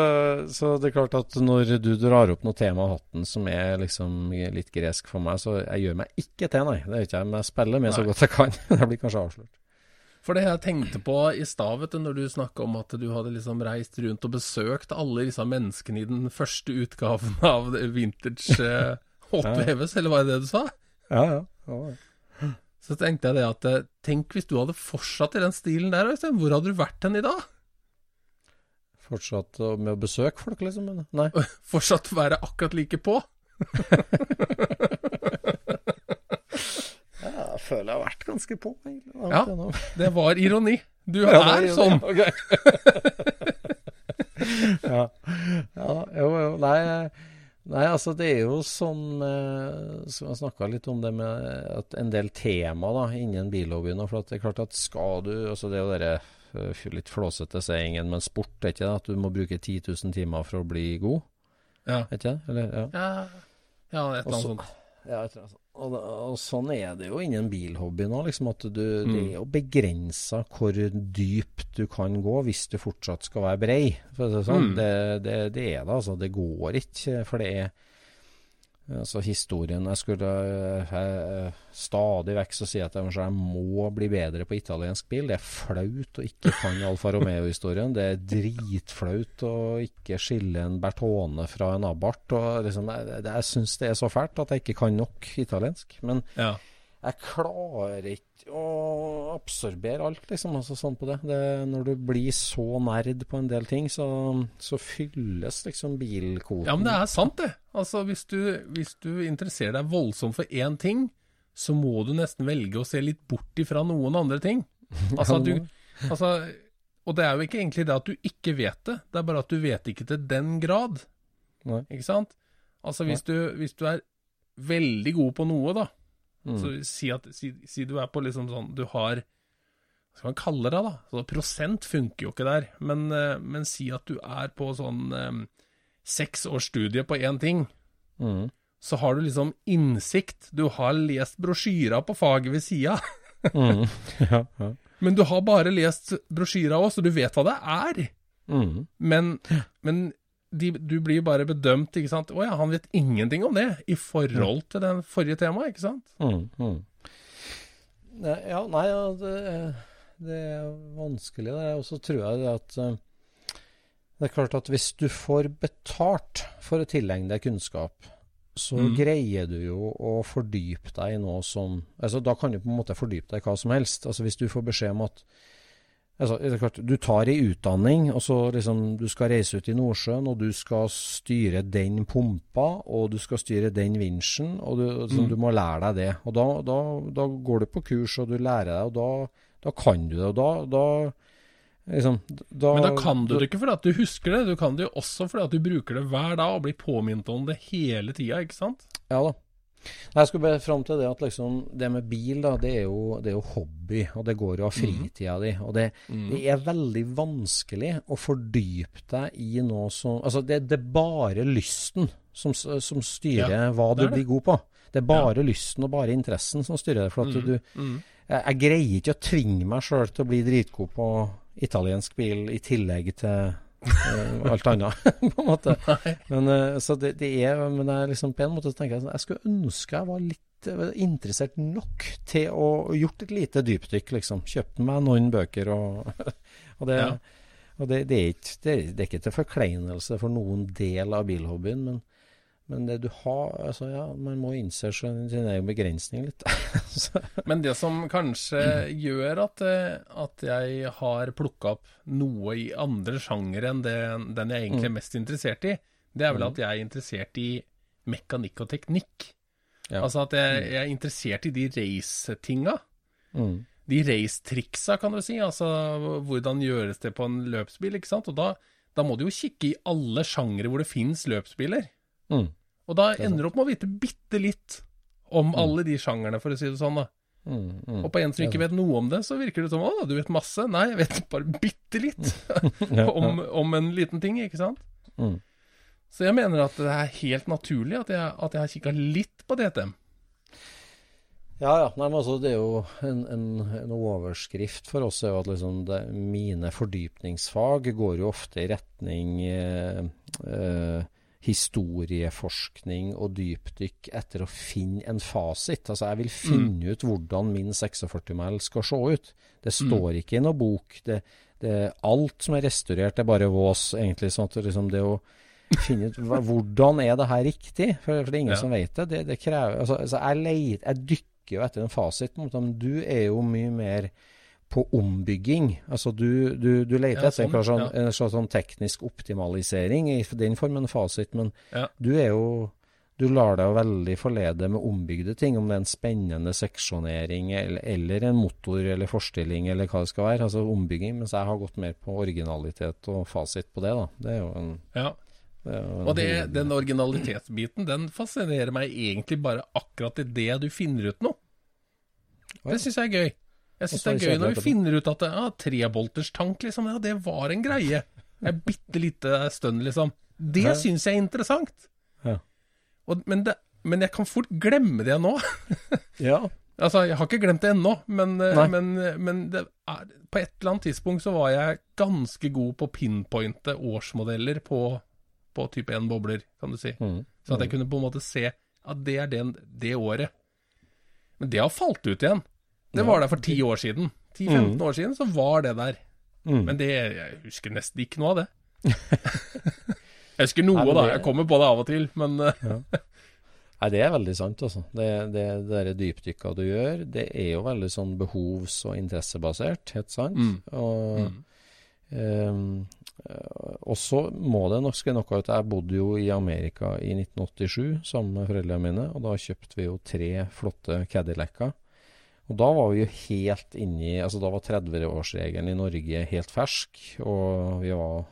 så det er klart at når du drar opp noe tema av hatten som er liksom litt gresk for meg, så jeg gjør meg ikke til, nei. Det gjør ikke jeg, men jeg spiller med så godt jeg kan. Jeg blir kanskje avslørt. For det jeg tenkte på i stad, vet du, når du snakka om at du hadde liksom reist rundt og besøkt alle disse menneskene i den første utgaven av Vintage eh, Ja. Eller var det det du sa? Ja, ja. ja. Så tenkte jeg det at eh, Tenk hvis du hadde fortsatt i den stilen der, Øystein. Hvor hadde du vært hen i dag? Fortsatt med å besøke folk, liksom? eller? Nei. Fortsatt være akkurat like på? Ja, jeg føler jeg har vært ganske på, egentlig. Ja. gjennom. Det var ironi. Du Ja, er ironi. sånn. Okay. ja. ja, jo, jo. Nei, nei, altså det er jo sånn med så Jeg snakka litt om det med at en del tema da, innen billobbyen. For at det er klart at skal du altså Det er jo eh, litt flåsete sayingen, men sport er ikke det at du må bruke 10 000 timer for å bli god? Ja. Er ikke det? Eller, ja. Ja, ja et eller annet sånt. Ja, et eller annet sånt. og, og sånn er det jo innen bilhobby nå. liksom at du, Det Mm. er jo begrensa hvor dypt du kan gå hvis du fortsatt skal være brei. For å si sånn. Mm. det, det, det er det, altså. Det går ikke. For det er altså historien Jeg skulle eh, jeg, stadig vekk så si at jeg, jeg må bli bedre på italiensk bil. Det er flaut å ikke kan Alfa Romeo-historien. Det er dritflaut å ikke skille en Bertone fra en Abarth. Liksom, jeg jeg syns det er så fælt at jeg ikke kan nok italiensk. Men Ja. Jeg klarer ikke å absorbere alt, liksom. Altså, sånn på det. det. Når du blir så nerd på en del ting, så, så fylles liksom bilkoden. ja, men det er sant, det. Altså, hvis du, hvis du interesserer deg voldsomt for én ting, så må du nesten velge å se litt bort ifra noen andre ting. Altså, du, altså, og det er jo ikke egentlig det at du ikke vet det, det er bare at du vet ikke til den grad. Nei. Ikke sant? Altså, hvis du, hvis du er veldig god på noe, da, Mm. så si, at, si, si du er på liksom sånn Du har Hva skal man kalle det, da? Så prosent funker jo ikke der, men, eh, men si at du er på sånn eh, seks års studie på én ting. Mm. Så har du liksom innsikt. Du har lest brosjyra på faget ved sida. Mm. ja, ja. Men du har bare lest brosjyra òg, så du vet hva det er. Mm. Men, men de, du blir bare bedømt, ikke sant. Å ja, han vet ingenting om det, i forhold til den forrige temaet, ikke sant. Mm. Mm. Ne, Ja, nei, ja, det, det er vanskelig. Det. Og så tror jeg det at eh, Det er klart at hvis du får betalt for å tilegne deg kunnskap, så Mm. greier du jo å fordype deg i noe som altså Da kan du på en måte fordype deg i hva som helst. Altså Hvis du får beskjed om at altså, det er klart, Du tar i utdanning, og så liksom du skal reise ut i Nordsjøen, og du skal styre den pumpa, og du skal styre den vinsjen, og du, altså, Mm. du må lære deg det. Og da, da, da går du på kurs, og du lærer deg, og da, da kan du det. Og da, da liksom da, Men da kan du det ikke fordi at du husker det, du kan det jo også fordi at du bruker det hver dag og blir påminnet om det hele tida, ikke sant? Ja da. Jeg skulle bare fram til det at liksom, det med bil, da, det er, jo, det er jo hobby, og det går jo av fritida di. Og det, det er veldig vanskelig å fordype deg i noe som Altså, det, det er bare lysten som, som styrer Ja, hva du blir god på. Det er bare lysten og bare interessen som styrer det. For at du jeg, jeg greier ikke å tvinge meg sjøl til å bli dritgod på italiensk bil i tillegg til alt annet, på en måte. Men, eh, så det, det er, men jeg liksom på en måte så tenker jeg sånn, jeg skulle ønske jeg var litt eh, interessert nok til å gjort et lite dypdykk, liksom. Kjøpt meg noen bøker og, og det, Ja. og det, det, er ikke, det, er- det er ikke til forkleinelse for noen del av bilhobbyen, men, men det du har altså ja, Man må innse sin egen begrensning litt. Men det som kanskje gjør at, eh, at jeg har plukka opp noe i andre sjangere enn det, den jeg egentlig er mest interessert i, det er vel at jeg er interessert i mekanikk og teknikk. Ja. Altså at jeg, jeg er interessert i de race-tinga. mm, De race-triksa, kan du si. Altså hvordan gjøres det på en løpsbil, ikke sant. Og da, da må du jo kikke i alle sjangere hvor det fins løpsbiler. mm, Og da ender du opp med å vite bitte litt om alle de sjangerne, for å si det sånn. da. mm, mm. Og på en som ikke vet noe om det, så virker det som å, du vet masse. Nei, jeg vet bare bitte litt om, om en liten ting, ikke sant. Mm. Så jeg mener at det er helt naturlig at jeg, at jeg har kikka litt på DTM. Ja, ja. Nei, men altså, det er jo en, en, en overskrift for oss er jo at liksom det, mine fordypningsfag går jo ofte i retning eh, eh, historieforskning og dypdykk etter å finne en fasit. Altså, jeg vil finne ut hvordan min 46-mæl skal se ut. Det står ikke i noe bok. Det, det, alt som er restaurert, er bare vås, egentlig. sånn at liksom det å finne ut hva, hvordan er det her riktig, for, for det er ingen Ja. som vet det. Det, det krever, altså, altså jeg, leit, jeg dykker jo etter en fasit, men du er jo mye mer på ombygging. Altså du, du, du leter Ja, etter en, sånn, sånn, ja. en slags sånn teknisk optimalisering i den formen fasit, men Ja. du er jo du lar deg jo veldig forlede med ombygde ting, om det er en spennende seksjonering eller, eller en motor eller forstilling eller hva det skal være. Altså ombygging. Mens jeg har gått mer på originalitet og fasit på det, da. Det er jo en, Ja. Og det, den originalitetsbiten, den fascinerer meg egentlig bare akkurat i det du finner ut noe. Det syns jeg er gøy. Jeg syns det er gøy når vi finner ut at ja, trebolterstank, liksom, ja, det var en greie. Et bitte lite stønn, liksom. Det Ja. syns jeg er interessant. Ja. Og, men, det, men jeg kan fort glemme det nå. Ja. Altså, jeg har ikke glemt det ennå, men, eh, men, men det er, på et eller annet tidspunkt så var jeg ganske god på å pinpointe årsmodeller på, på type 1 bobler, kan du si. Mm. Så at jeg kunne på en måte se at det er den, det året. Men det har falt ut igjen. Det var der for ti år siden. 10-15 Mm. år siden så var det der. Mm. Men det, jeg husker nesten ikke noe av det. jeg husker noe, Nei, det... da. Jeg kommer på det av og til, men ja. Nei, det er veldig sant, altså. Det, det, det der dypdykka du gjør, det er jo veldig sånn behovs- og interessebasert, helt sant. Mm. Og Mm. Um, eh, også må det nok skal noe ut Jeg bodde jo i Amerika i 1987 sammen med foreldrene mine, og da kjøpte vi jo tre flotte Cadillacer. Og da var vi jo helt inni Altså da var 30-årsregelen i Norge helt fersk, og vi var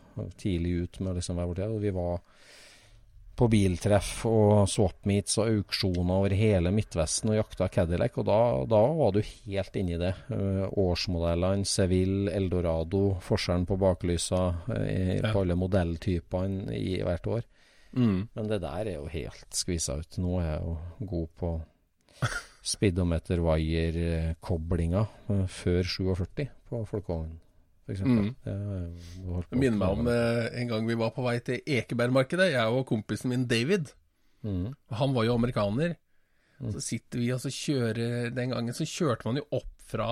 tidlig ut med liksom hver vår tid. Og vi var på biltreff og swap-meets og auksjoner over hele Midtvesten og jakta Cadillac, og da, da var du helt inni det. Uh, årsmodellene, Seville, Eldorado, forskjellen på baklysa eh, Ja. på alle modelltypene i hvert år. mm. Men det der er jo helt skvisa ut. Nå er jeg jo god på speedometer wire-koblinga uh, før 47 på folkevognen, f.eks. Mm. Det minner meg om eh, en gang vi var på vei til Ekebergmarkedet, jeg og kompisen min David. Mm. Han var jo amerikaner. Mm. Så sitter vi og så kjører Den gangen så kjørte man jo opp fra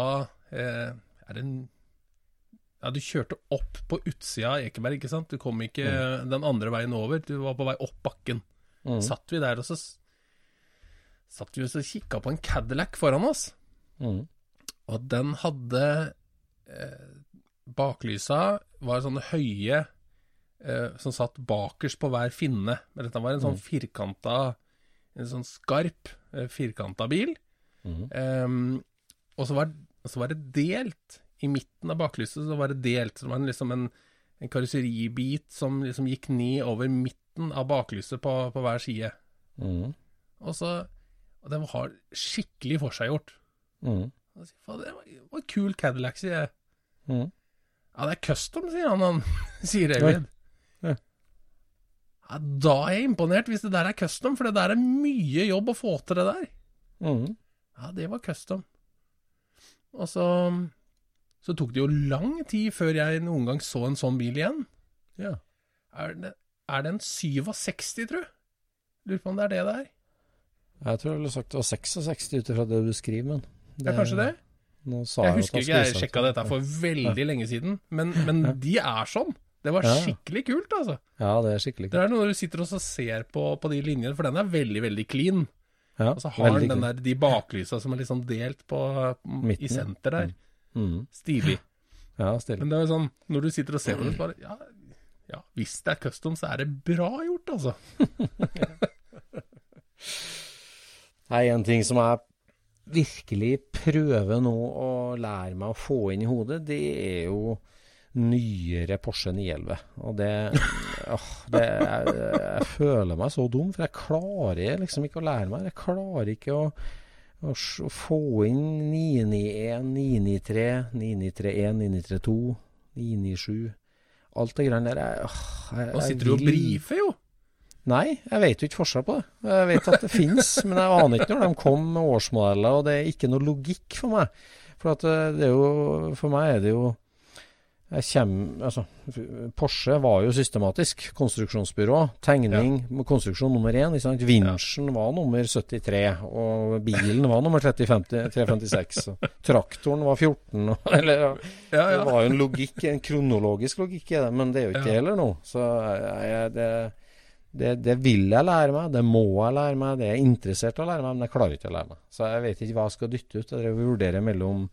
eh, Er det en Ja, du kjørte opp på utsida av Ekeberg, ikke sant? Du kom ikke den andre veien over. Du var på vei opp bakken. Mm. Satt vi der, og så satt vi og kikka på en Cadillac foran oss. Mm. Og den hadde eh, Baklysa var sånne høye eh, som satt bakerst på hver finne. Men dette var en sånn firkanta En sånn skarp, eh, firkanta bil. Mm. Eh, og så var, så var det delt. I midten av baklyset så var det delt. Så det var en, liksom en, en karosseribit som liksom gikk ned over midten av baklyset på, på hver side. Mm. Og så Og den har skikkelig forseggjort. Mm. Sier, "Faen, Det var, en kul Cadillac, sier jeg. Mm. Ja, det er custom, sier han. han sier David. Ja. Ja, da er jeg imponert, hvis det der er custom, for det der er mye jobb å få til det der. Mm. Ja, det var custom. Og så Så tok det jo lang tid før jeg noen gang så en sånn bil igjen. Ja. Er det, er det en 67, tru? Lurer på om det er det det er. Jeg tror jeg ville sagt det var 66 ut ifra det du skriver, men Det Ja, kanskje det? Nå sa Jeg husker ikke, jeg sjekka dette for veldig lenge siden, men, men de er sånn. Det var Ja. skikkelig kult, altså. Ja, det er skikkelig kult. Det er når du sitter og ser på, på de linjene, for den er veldig, veldig clean. Ja, Og så har den den der, de baklysa som er liksom delt på i Midten, i senter der. Mm. Stilig. Ja, stilig. Men det er jo sånn, når du sitter og ser på det, så bare ja, ja, hvis det er custom, så er det bra gjort, altså. Nei, en ting som jeg virkelig prøver nå å lære meg å få inn i hodet, det er jo nyere Porsche 911. Og det, åh, det jeg, jeg føler meg så dum, for jeg klarer liksom ikke å lære meg. Jeg klarer ikke å, å, å få inn 991, 993, 991, 932, 997 Alt det greiene der. Jeg, åh, jeg, Nå sitter du og brifer, jo. Nei, jeg vet jo ikke forskjell på det. Jeg vet at det finnes, men jeg aner ikke når de kom med årsmodeller, og det er ikke noe logikk for meg. For at eh, det er jo For meg er det jo jeg kommer, altså, Porsche var jo systematisk konstruksjonsbyrå. Tegning, konstruksjon nummer én. Ikke? Vinsjen var nummer 73, og bilen var nummer 3050, 356. Og traktoren var 14. Og, eller, Ja, det ja. var jo en logikk, en kronologisk logikk i det, men det er jo ikke det Ja. heller nå. Så jeg, jeg, det, det, det vil jeg lære meg, det må jeg lære meg, det er jeg interessert i å lære meg, men jeg klarer ikke å lære meg. Så jeg vet ikke hva jeg skal dytte ut. Jeg vurderer mellom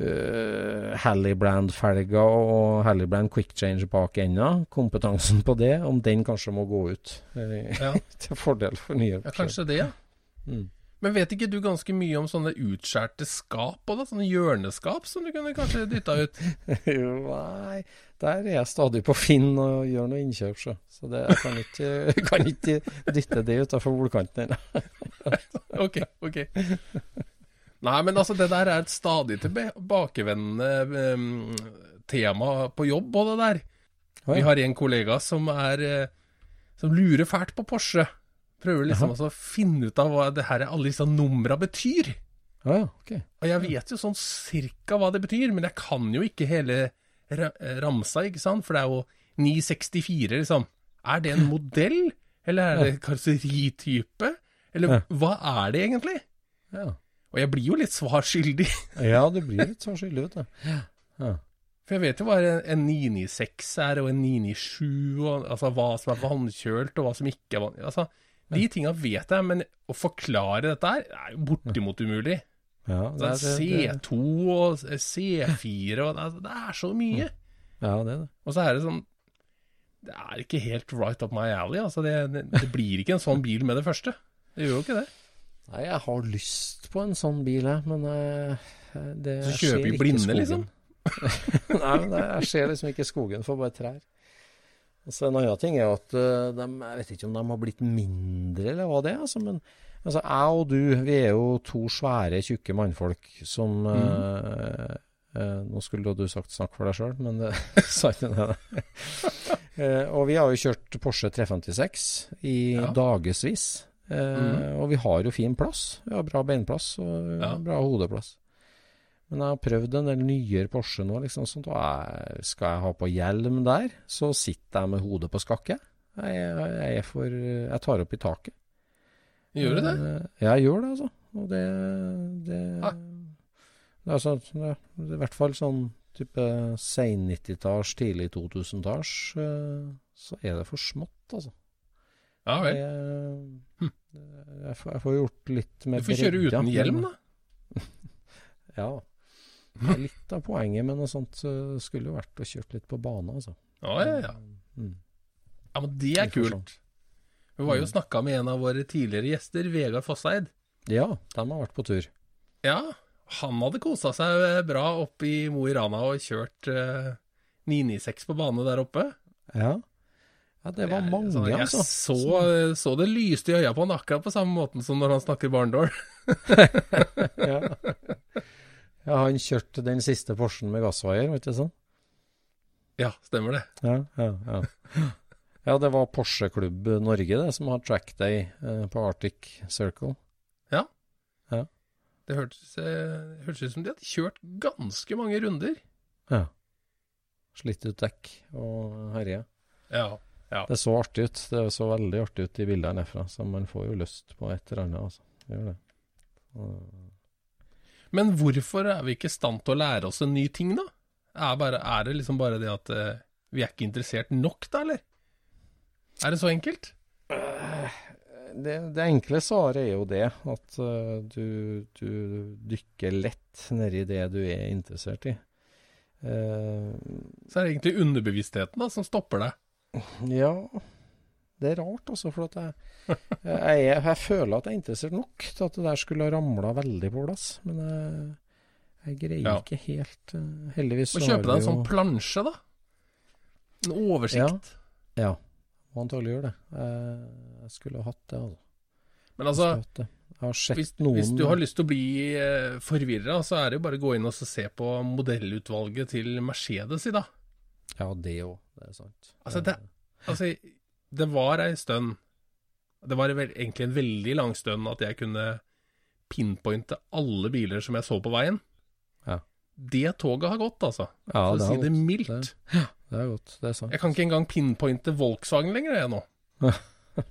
uh, Hallibrand-felger og Hallibrand Quick Change bak enda. Kompetansen på det, om den kanskje må gå ut eh, Ja. til fordel for nye ja, kanskje det, ja. Mm. Men vet ikke du ganske mye om sånne utskjærte skap og da? Sånne hjørneskap som du kunne kanskje dytta ut? Jo, Nei, der er jeg stadig på Finn og gjør noe innkjøp, så. Så det, jeg kan ikke, kan ikke dytte det utafor bordkanten ennå. Ok, ok. Nei, men altså, det der er et stadig tilbakevendende um, tema på jobb, og det der. Vi har en kollega som er eh, Som lurer fælt på Porsche. Prøver liksom altså å finne ut av hva det her alle disse numra betyr. Ja, ok. Og jeg vet jo sånn cirka hva det betyr, men jeg kan jo ikke hele ramsa, ikke sant? For det er jo 964, liksom. Er det en modell, eller er det karosseritype? Eller hva er det egentlig? Ja. Og jeg blir jo litt svar skyldig. ja, du blir litt svarskyldig skyldig, vet du. Ja. For jeg vet jo hva en 996 er, og en 997, og altså hva som er vannkjølt, og hva som ikke er vannkjølt. Altså, de tinga vet jeg, men å forklare dette her er jo bortimot umulig. Ja, Det er det- det- C2 og C4 og det er, det er så mye. Ja, det er det. Og så er det sånn Det er ikke helt right up my alley. Altså det, det, det blir ikke en sånn bil med det første. Det gjør jo ikke det. Nei, jeg har lyst på en sånn bil, jeg, men eh, det Så kjøper vi blinde, skogen. liksom? Nei, men det, jeg ser liksom ikke skogen for bare trær. Og så En annen ting er jo at eh, de, jeg vet ikke om de har blitt mindre, eller hva det er. Altså, men altså, jeg og du, vi er jo to svære, tjukke mannfolk som eh, eh, Nå skulle du sagt 'snakk for deg sjøl', men det sa ikke det. Eh, og vi har jo kjørt Porsche 356 i Ja. dagevis. Eh, Og vi har jo fin plass. Vi har bra beinplass og Ja. bra hodeplass. Men jeg har prøvd en del nyere Porsche nå, liksom sånt, og jeg, skal jeg ha på hjelm der, så sitter jeg med hodet på skakke. Jeg, jeg, jeg, for Jeg tar opp i taket. Gjør du det? Eh, Ja, jeg gjør det, altså. Og det Det, Ah. det, er, sånn, det, er i hvert fall sånn type sein 90-talls, tidlig 2000-talls, eh, så er det for smått, altså. Ja vel. Jeg, jeg, får, jeg får gjort litt Du får kjøre uten hjelm, da. Ja. Det er litt av poenget, men noe sånt eh, skulle jo vært å kjøre litt på bane, altså. Ja, ja, ja. Mm. Ja, men det er kult. Vi var jo snakka med en av våre tidligere gjester, Vegard Fosseid. Ja, de har vært på tur. Ja, han hadde kosa seg bra opp i Mo i Rana og kjørt eh, 996 på bane der oppe. Ja. ja, det var mange, Så jeg altså. så, så det lyste i øya på han akkurat på samme måten som når han snakker barndål. Ja. ja, han kjørte den siste Porschen med gassvaier, vet du sånn? Ja, stemmer det. Ja, ja, ja. Ja, det var Porsche Klubb Norge det, som har trackday eh, på Arctic Circle. Det hørtes, eh, hørtes ut som de hadde kjørt ganske mange runder. Ja. Slitt ut dekk og herje. Ja, ja. Det så artig ut. Det så veldig artig ut i bildene herfra, så man får jo lyst på et eller annet, altså. Gjør det. Og- Men hvorfor er vi ikke i stand til å lære oss en ny ting, da? Er, bare, er det liksom bare det at eh, vi er ikke interessert nok, da, eller? Er det så enkelt? det, det enkle svaret er jo det, at eh, du, du dykker lett nedi det du er interessert i. Eh, Så er det egentlig underbevisstheten da, som stopper deg. ja, det er rart, altså. For at jeg, jeg, jeg, jeg føler at jeg er interessert nok til at det der skulle ha ramla veldig på plass. Men jeg, jeg greier Ja. ikke helt Heldigvis så har Må jo kjøpe deg en sånn plansje, da. En oversikt. Ja. Ja, må antagelig gjøre det. Jeg, jeg skulle ha hatt det, altså. Men altså, hvis, noen hvis du har lyst til å bli eh, forvirra, så er det jo bare å gå inn og se på modellutvalget til Mercedes i dag. Ja, det òg. Det er sant. Altså, det, altså, det var ei stund Det var egentlig en veldig lang stund at jeg kunne pinpointe alle biler som jeg så på veien. Det toget har gått, altså. Ja, For å det si det gått. mildt. Det, det er godt. Det er sant. Jeg kan ikke engang pinpointe Volkswagen lenger, jeg nå.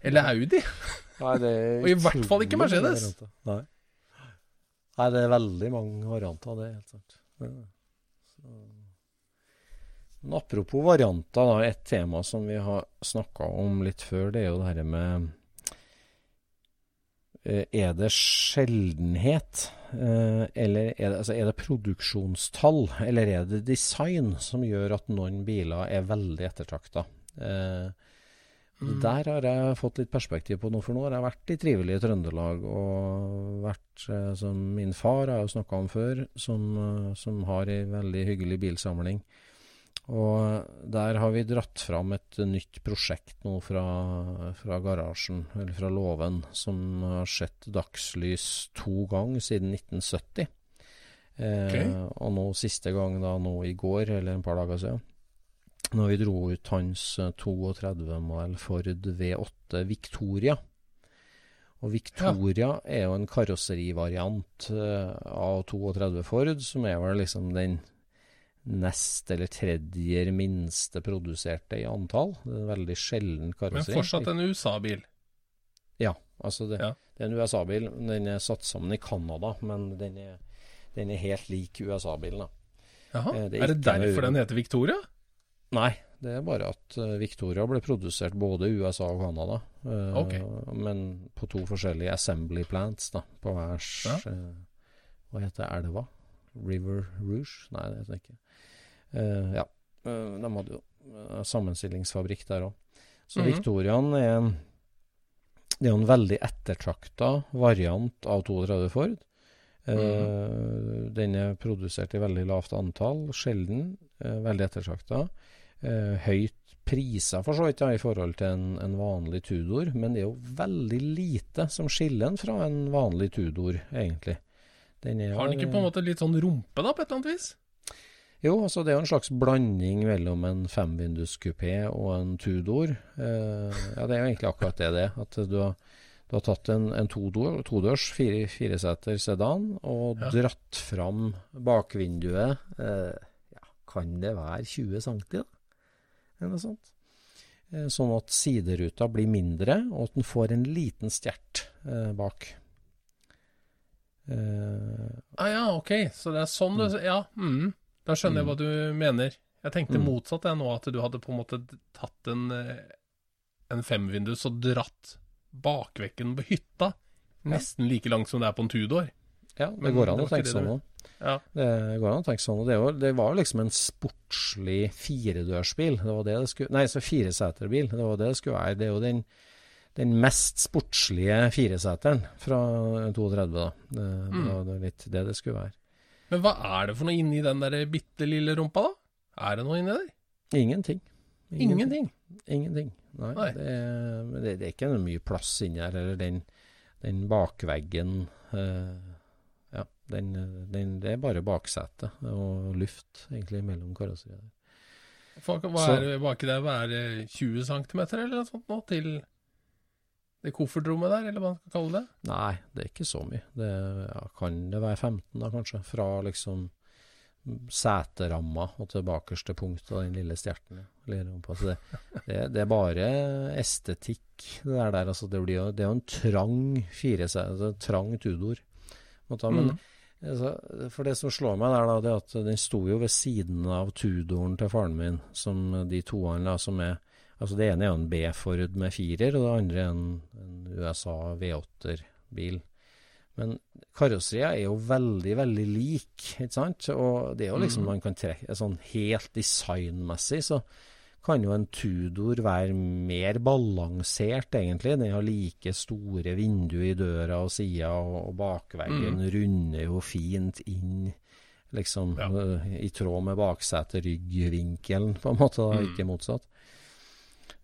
Eller Audi. Nei, det er Og i hvert fall ikke Mercedes. Nei. Nei, det er veldig mange varianter, av det helt sant. Ja. Så. Men apropos varianter, da, et tema som vi har snakka om litt før, det er jo det her med Er det sjeldenhet, eh, eller er det, altså, er det produksjonstall, eller er det design som gjør at noen biler er veldig ettertrakta? Eh, Mm. Der har jeg fått litt perspektiv på noe, for nå har jeg vært i trivelige Trøndelag og vært eh, som min far har jeg jo snakka om før, som, eh, som har ei veldig hyggelig bilsamling. Og der har vi dratt fram et nytt prosjekt nå fra, fra garasjen, eller fra låven, som har sett dagslys to ganger siden 1970. Eh, Og nå siste gang da nå i går, eller en par dager siden, når vi dro ut hans eh, 32-modell Ford V8 Victoria. Og Victoria er jo en karosserivariant eh, av 32 Ford, som er vel liksom den nest eller tredje minste produserte i antall. Det er en veldig sjelden Men fortsatt en USA-bil. Ja, altså det, Ja. det er en USA-bil. Den er satt sammen i Canada, men den er, den er helt lik USA-bilen. Jaha, Eh, det er er, det derfor den heter Victoria? Nei, det er bare at eh, Victoria ble produsert både i USA og Canada. Okay. Men på to forskjellige assembly plants da, på hver Ja. eh, Hva heter elva? River Rouge? Nei, det heter det ikke. Uh, ja, Uh, de hadde jo uh, sammenstillingsfabrikk der òg. Så Mhm. Victoriaen er en det er en veldig ettertrakta variant av 32 Ford. Mm Mhm. Den er produsert i veldig lavt antall, sjelden. eh, veldig ettertrakta. Eh, høyt priser for så vidt ja, i forhold til en, en vanlig Tudor, men det er jo veldig lite som skiller den fra en vanlig Tudor, egentlig. Den er, Har den ikke på en måte litt sånn rumpe, da, på et eller annet vis? Jo, altså det er jo en slags blanding mellom en femvinduskupé og en Tudor. Eh, ja, det er jo egentlig akkurat det det er. At du har, du har tatt en, en todør, todørs fire, fireseter sedan og Ja. dratt fram bakvinduet. Eh, ja, kan det være 20 cm, da? Eller noe sånt. Eh, sånn at sideruta blir mindre, og at den får en liten stjert eh, bak. Eh, Ah, ja, ok. Så det er sånn du Ja. Mm. Da skjønner jeg hva du mener. Jeg tenkte Mm. motsatt jeg nå, at du hadde på en måte tatt en, eh, en femvindus og dratt bakvekken på hytta. Nesten like langt som det er på en Tudor. ja, det Men går an å tenke sånn òg. Ja. Det går an å tenke sånn. Det, var, det var liksom en sportslig firedørsbil. Det var det det skulle Nei, så fireseterbil. Det var det det skulle være. Det er jo den, den mest sportslige fireseteren fra 32, da. Det, det Mm. var litt det det skulle være. Men hva er det for noe inni den der bitte lille rumpa, da? Er det noe inni der? Ingenting. Ingenting. Ingenting. Nei. Nei. Det, er, det, det er ikke noe mye plass inni her. Eller den, den bakveggen eh, Ja, den, den, det er bare baksete og luft, egentlig, mellom karosseriet. der. Hva Så- er, det- var ikke det å være 20 cm eller noe sånt nå, til det koffertrommet der, eller hva man skal kalle det? Nei, det er ikke så mye. Det ja, kan det være 15, da kanskje. Fra liksom seteramma og til bakerste punkt av den lille stjerten. På. Det, det, det er bare estetikk, det der. der altså, det, blir jo, det er jo en trang fireseter, trang Tudor. Men Mm. altså, for det som slår meg der, da, det er at den sto jo ved siden av Tudoren til faren min, som de toene som er Altså Det ene er jo en B-Ford med firer, og det andre er en, en USA V8-bil. Men karosseriet er jo veldig, veldig lik, ikke sant? Og det er jo liksom man kan trekke Sånn helt designmessig så kan jo en Tudor være mer balansert, egentlig. Den har like store vinduer i døra og sida, og, og bakveggen runder jo fint inn. Liksom Ja. øh, i tråd med baksetet-ryggvinkelen, på en måte, da, Mm. ikke motsatt.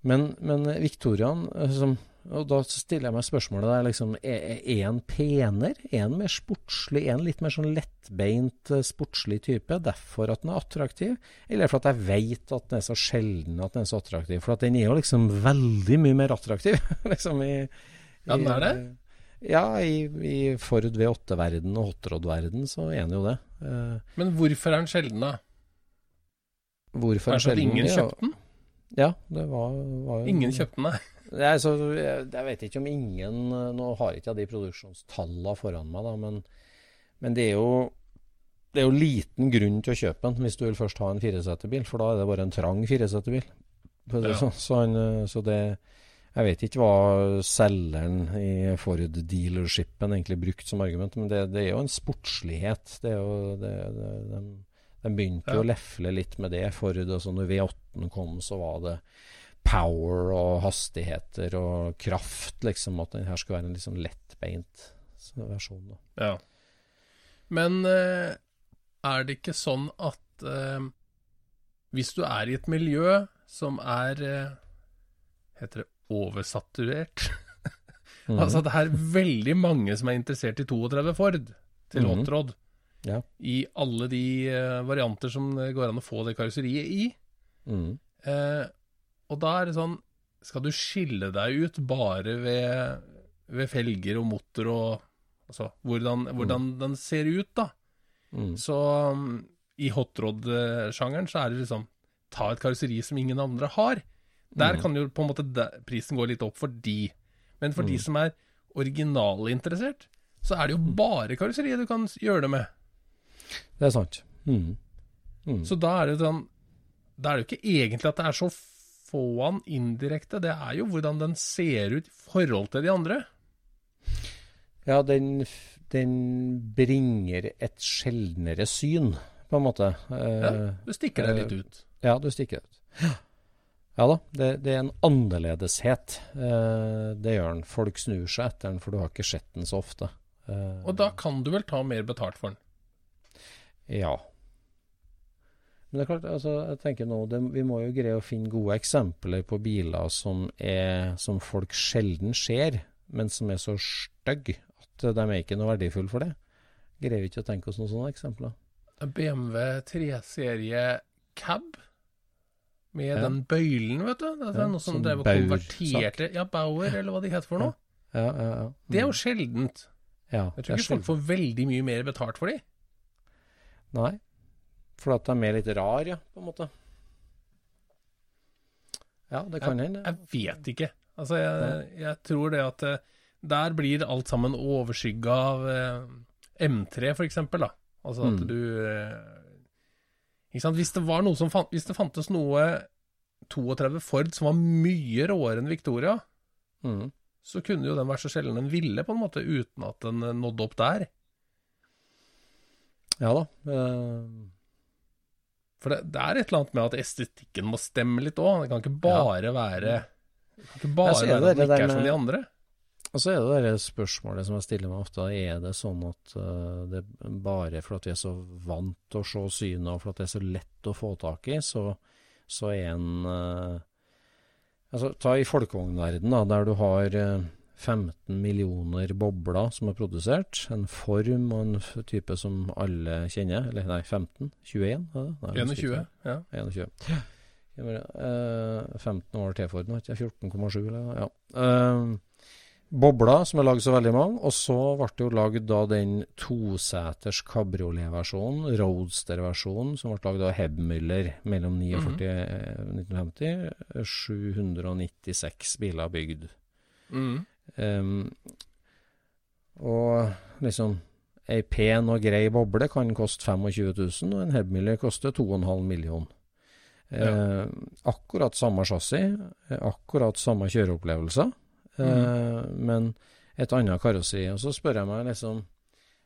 Men, men Victoriaen øh, som og da stiller jeg meg spørsmålet der, liksom, er, er en penere? Er en mer sportslig? Er en litt mer sånn lettbeint eh, sportslig type? Derfor at den er attraktiv? Eller for at jeg vet at den er så sjelden at den er så attraktiv? For at den er jo liksom veldig mye mer attraktiv, liksom i, Ja, den er det? Ja, i, i Ford V8-verden og hotrod-verden så er den jo det. Eh, Men hvorfor er den sjelden, da? hvorfor Kanskje at ingen Det er kjøpte den? Ja, det var, var jo Ingen kjøpte den, nei. Jeg, så jeg, jeg vet ikke om ingen Nå har jeg ikke de produksjonstallene foran meg, da, men, men det er jo det er jo liten grunn til å kjøpe den hvis du vil først ha en fireseterbil, for da er det bare en trang fireseterbil. Ja. Så, så, eh, så det Jeg vet ikke hva selgeren i Ford-dealershipen egentlig brukte som argument, men det, det er jo en sportslighet. Det er jo det, det, de, de begynte jo å lefle litt med det. Ford, og så når V8-en kom, så var det power og hastigheter og kraft, liksom. At den her skulle være en sånn lettbeint versjon. Da. Ja. Men eh, er det ikke sånn at eh, hvis du er i et miljø som er eh, Heter det oversaturert? Mhm. Altså det er veldig mange som er interessert i 32 Ford til mm rod. Ja. I alle de uh, varianter som det går an å få det karosseriet i. Mm. Uh, og da er det sånn Skal du skille deg ut bare ved, ved felger og motor og Altså hvordan, hvordan den ser ut, da. Mm. Så um, i hotrod-sjangeren så er det liksom Ta et karosseri som ingen andre har. Der Mm. kan jo på en måte prisen gå litt opp for de. Men for de Mm. som er originalinteressert, så er det jo bare karosseriet du kan gjøre det med. Det er sant. Mm. Mm. Så da er det jo Da er det jo ikke egentlig at det er så få han indirekte, det er jo hvordan den ser ut i forhold til de andre. Ja, den, den bringer et sjeldnere syn, på en måte. Eh, Ja, du stikker deg litt ut. Ja, du stikker ut. Ja da, det, det er en annerledeshet. Eh, det gjør den. Folk snur seg etter den, for du har ikke sett den så ofte. Eh, Og da kan du vel ta mer betalt for den. Ja. Men det er klart, altså, jeg tenker nå, det, vi må jo greie å finne gode eksempler på biler som, er, som folk sjelden ser, men som er så stygge at de er ikke noe verdifulle for det. Greier vi ikke å tenke oss noen sånne eksempler? BMW 3-serie cab med Ja. den bøylen, vet du. Det er Ja, noe som drev og konverterte Ja, Bauer, eller hva de heter for noe. Ja, ja, ja. Det er jo Mm. sjeldent. ja, Jeg tror ikke folk får veldig mye mer betalt for de. Nei, for at de er litt rar, ja, på en måte. Ja, det kan hende. Jeg vet ikke. Altså, jeg, jeg tror det at eh, der blir alt sammen overskygga av eh, M3, for eksempel, da. Altså at Mm. du eh, Ikke sant. Hvis det var noe som fant, Hvis det fantes noe 32 Ford som var mye råere enn Victoria, Mm. så kunne jo den vært så sjelden den ville, på en måte, uten at den nådde opp der. Ja da. eh, For det, det er et eller annet med at estetikken må stemme litt òg. Det kan ikke bare være Det kan ikke bare ja, være det, at den ikke er som de andre. Og så er det det spørsmålet som jeg stiller meg ofte. Er det sånn at eh, det bare for at vi er så vant til å se synet, og for at det er så lett å få tak i, så, så er en eh, Altså, ta i folkevognverdenen, da, der du har 15 millioner bobler som er produsert. En form og en type som alle kjenner. Eller nei, 15? 21? er? Nei, 21. ikke. Ja. 21. Ja, eh, 15 år til for nå, ikke 14,7 eller. Ja. Uh, bobler, som er lagd så veldig mange. Og så ble det jo lagd da den toseters kabriolet-versjonen, roadster-versjonen, som ble lagd av Hebmüller mellom 49 og 1950. 796 biler bygd. Mm. Um, og liksom Ei pen og grei boble kan koste 25 000, og en Hebmiller koster 2,5 millioner. Eh, akkurat samme chassis, akkurat samme kjøreopplevelser, eh, men et annet karosseri. Og så spør jeg meg liksom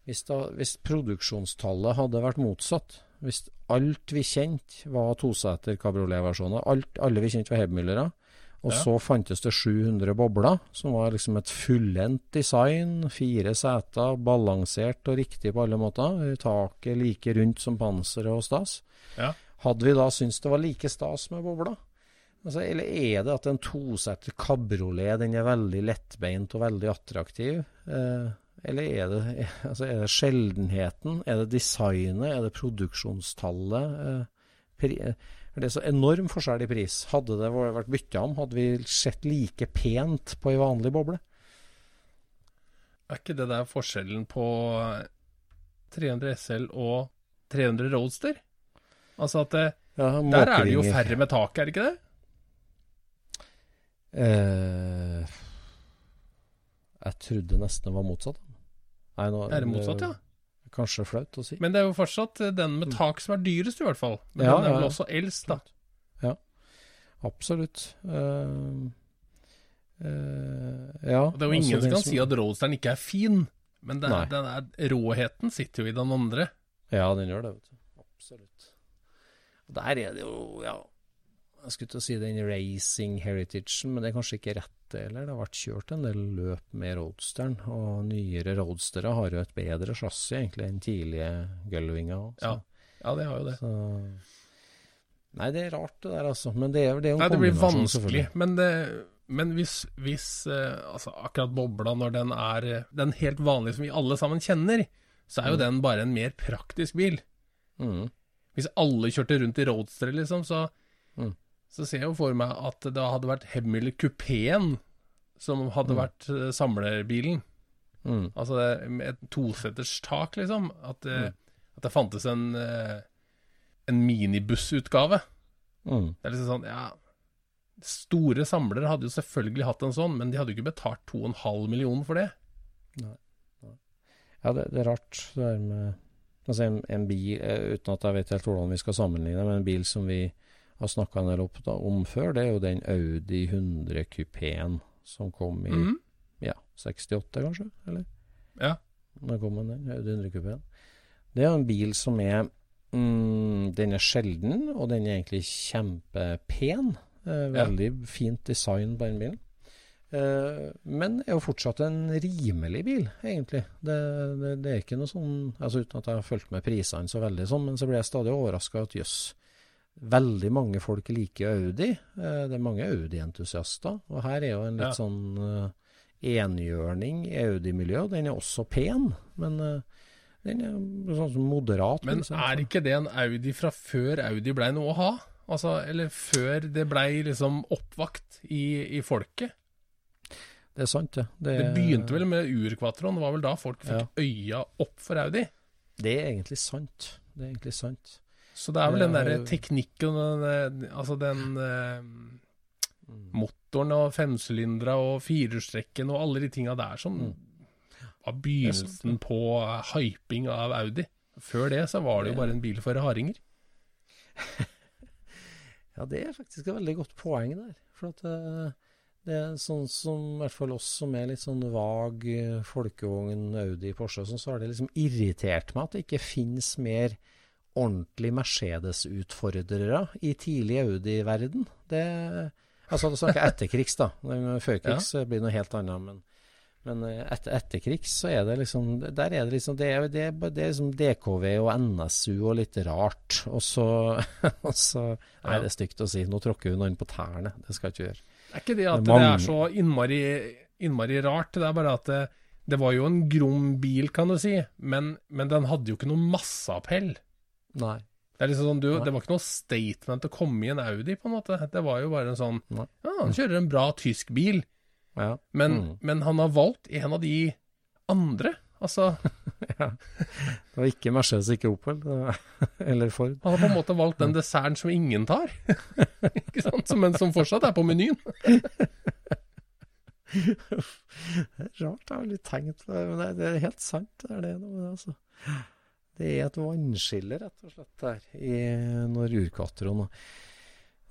hvis, da, hvis produksjonstallet hadde vært motsatt, hvis alt vi kjente var toseter kabrioletversjoner, alt, alle vi kjente var Hebmüllere, og Ja. så fantes det 700 bobler, som var liksom et fullendt design, fire seter, balansert og riktig på alle måter, taket like rundt som panseret og stas. Ja. Hadde vi da syntes det var like stas med bobler? Altså, eller er det at en toseter kabriolet den er veldig lettbeint og veldig attraktiv? Eh, eller er det, altså, er det sjeldenheten? Er det designet? Er det produksjonstallet? Eh, det er så enorm forskjell i pris. Hadde det vært bytta om, hadde vi sett like pent på ei vanlig boble? Er ikke det der forskjellen på 300 SL og 300 Roadster? Altså at det, Ja, der er det jo færre med tak, er det ikke det? Eh, jeg trodde nesten det var motsatt. Nei, nå, Er det motsatt, ja? Kanskje flaut å si. Men det er jo fortsatt eh, den med tak som er dyrest, i hvert fall. Men Ja, den er vel ja. også eldst, da. Absolutt. Uh, uh, ja. Og det er jo altså ingen som kan si at Roadsteren ikke er fin, men det er, den er, råheten sitter jo i den andre. Ja, den gjør det, vet du. Absolutt. Og der er det jo, ja Jeg skulle til å si den racing heritagen, men det er kanskje ikke rett, heller. Det har vært kjørt en del løp med roadsteren, og nyere roadstere har jo et bedre chassis egentlig enn tidlige gullvinger. Ja. Ja, det har jo det. Så, Nei, det er rart det der, altså. Men det er, det er Nei, det blir vanskelig. Men, det, men hvis, hvis eh, altså akkurat bobla, når den er eh, den helt vanlige som vi alle sammen kjenner, så er jo den bare en mer praktisk bil. Mm. Hvis alle kjørte rundt i roadster, liksom, så, Mm. Så ser jeg jo for meg at det hadde vært Hemmel-kupeen som hadde vært eh, samlerbilen. Mm. Altså et toseters tak, liksom. At det, at det fantes en, eh, en minibussutgave. Mm. Det er liksom sånn, ja Store samlere hadde jo selvfølgelig hatt en sånn, men de hadde jo ikke betalt 2,5 millioner for det. Nei. Ja, det, det er rart det der med Altså en, en bil, eh, uten at jeg vet helt hvordan vi skal sammenligne, men en bil som vi har snakka en del opp, da, om før, det er jo den Audi 100 kupeen som kom i mm. ja, 68, kanskje? Eller? Ja. Da kom den? Audi 100 kupeen. Det er jo en bil som er mm, Den er sjelden, og den er egentlig kjempepen. Eh, Ja. veldig fint design på den bilen. Eh, men er jo fortsatt en rimelig bil, egentlig. Det, det, det er ikke noe sånn altså Uten at jeg har fulgt med prisene så veldig sånn, men så blir jeg stadig overraska at jøss, veldig mange folk liker Audi. Eh, det er mange Audi-entusiaster. Og her er jo en litt Ja. sånn eh, enhjørning i Audi-miljøet. Den er også pen, men eh, den er sånn som moderat. Men liksom. er ikke det en Audi fra før Audi blei noe å ha? Altså, eller før det blei liksom oppvakt i, i folket? Det er sant, ja. Det, Det begynte vel med urquatroen, det var vel da folk fikk Ja. øya opp for Audi? Det er egentlig sant. Det er egentlig sant. Så det er vel den derre er- teknikken, altså den eh, motoren og femsylindera og firehjulstrekken og alle de tinga der som Mm. var begynnelsen på hyping av Audi. Før det så var det jo bare en bil for haringer. Ja, det er faktisk et veldig godt poeng der. For at eh, det er sånn som i hvert fall oss som er litt sånn vag eh, folkevogn, Audi, Porsche, og sånn, så har det liksom irritert meg at det ikke finnes mer ordentlig Mercedes-utfordrere i tidlig Audi-verden. Det Altså, du snakker etterkrigs, da. Førkrigs blir noe helt annet. Men, men eh, etter, etterkrigs så er det liksom Der er det liksom Det er, det det er liksom DKV og NSU og litt rart. Og så, og så Nei, det er stygt å si. Nå tråkker hun noen på tærne. Det skal jeg ikke gjøre. Det er ikke det at Det det, er er så innmari, innmari rart, det er bare at det, det var jo en grom bil, kan du si, men, men den hadde jo ikke noen masseappell. Nei. Det, er liksom sånn, du, det var ikke noe statement å komme i en Audi, på en måte. Det var jo bare en sånn Nei. Ja, han kjører en bra tysk bil, Ja. men, Mm. men han har valgt en av de andre. Altså, Det var ikke Mercedes, ikke Opel. Eller Ford. han har på en måte valgt den desserten som ingen tar. ikke sant? Som- Men som fortsatt er på menyen. Det er rart, jeg har litt tenkt det. Men det, det er helt sant, det er det. Altså. Det er et vannskille, rett og slett, der i når urkvatroen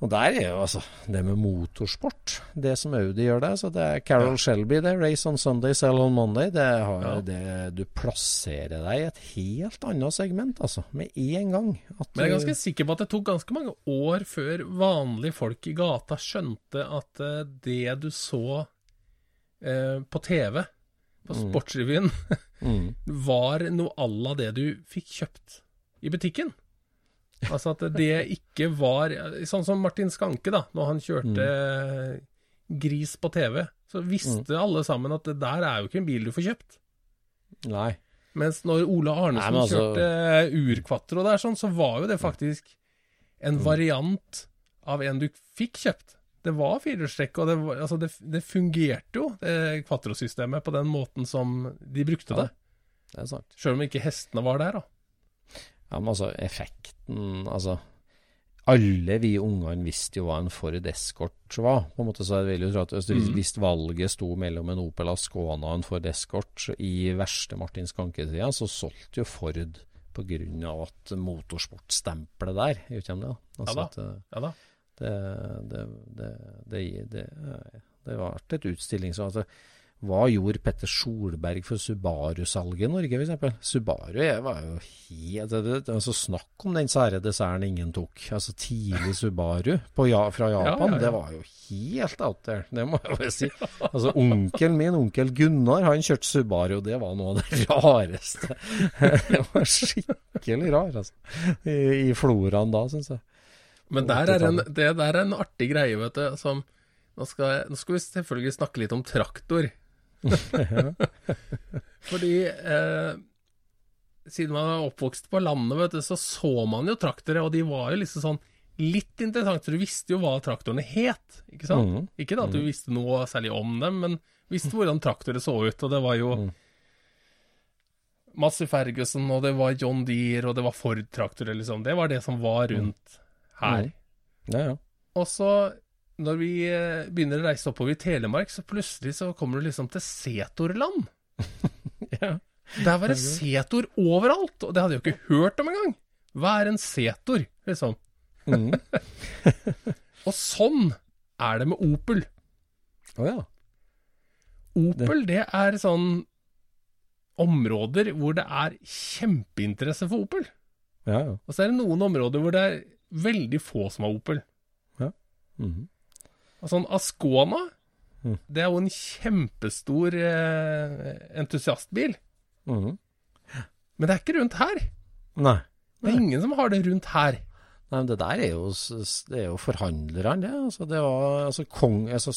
og, der er jo altså det med motorsport. Det som Audi gjør der. Så det er Carol Shelby, det. Race on Sunday, sell on Monday. Det har, Ja. det, du plasserer deg i et helt annet segment, altså. Med en gang. Men jeg er ganske sikker på at det tok ganske mange år før vanlige folk i gata skjønte at eh, det du så eh, på TV, på Mm. Sportsrevyen, mm, var noe à la det du fikk kjøpt i butikken. Altså at det ikke var Sånn som Martin Skanke, da, når han kjørte Mm. gris på TV, så visste alle sammen at det der er jo ikke en bil du får kjøpt. Nei. Mens når Ole Arnesen Nei, altså- kjørte Urquatro der, sånn, så var jo det faktisk en Mm. variant av en du fikk kjøpt. Det var firehjulstrekk, og det, var, altså det, det fungerte jo, det Quatro-systemet, på den måten som de brukte Ja. det. Det er sant. Sjøl om ikke hestene var der, da. Ja, men altså, effekten Altså, alle vi ungene visste jo hva en Ford Escort var. På en måte så vil jo tro at hvis, Mm. valget sto mellom en Opel Ascona og en Ford Escort i verste Martin Skanke-tida, så solgte jo Ford av at motorsportstempelet der, da? Altså Ja da. at eh, Ja da. Det, det, det, det, det, det var et utstilling så altså, Hva gjorde Petter Solberg for Subaru-salget i Norge, f.eks.? Subaru var jo helt altså Snakk om den sære desserten ingen tok. Altså Tidlig Subaru på, ja, fra Japan, ja, ja. det var jo helt out there. Det må jeg bare si. Altså Onkelen min, onkel Gunnar, han kjørte Subaru, det var noe av det rareste. Det var skikkelig rar, altså. I, i floraen da, syns jeg. Men der er en, det der er en artig greie, vet du. Som, nå, skal, jeg- nå skal vi selvfølgelig snakke litt om traktor. Fordi eh, siden man er oppvokst på landet, vet du, så så man jo traktorer, og de var jo liksom sånn litt interessant, for du visste jo hva traktorene het, ikke sant? Mhm. Ikke da at du visste noe særlig om dem, men visste hvordan traktorer så ut, og det var jo Massey Ferguson, og det var John Deere, og det var Ford-traktorer, liksom. Det var det som var rundt her. Ja, ja. Og så, når vi eh, begynner å reise oppover i Telemark, så plutselig så kommer du liksom til Setorland. Ja. Der var det setor overalt, og det hadde jeg jo ikke hørt om engang. Hva er en setor, liksom? Mm. Og sånn er det med Opel. Å ja. Opel, det er sånn områder hvor det er kjempeinteresse for Opel. Ja, ja. Og så er det noen områder hvor det er veldig få som har Opel. Ja. Mm -hmm. sånn Ascona, Mm. det er jo en kjempestor eh, entusiastbil. Mhm. Men det er ikke rundt her. Nei. Det er ingen som har det rundt her. Nei, men det der er jo, det er jo forhandlerne, det. Altså, det var altså, kong, altså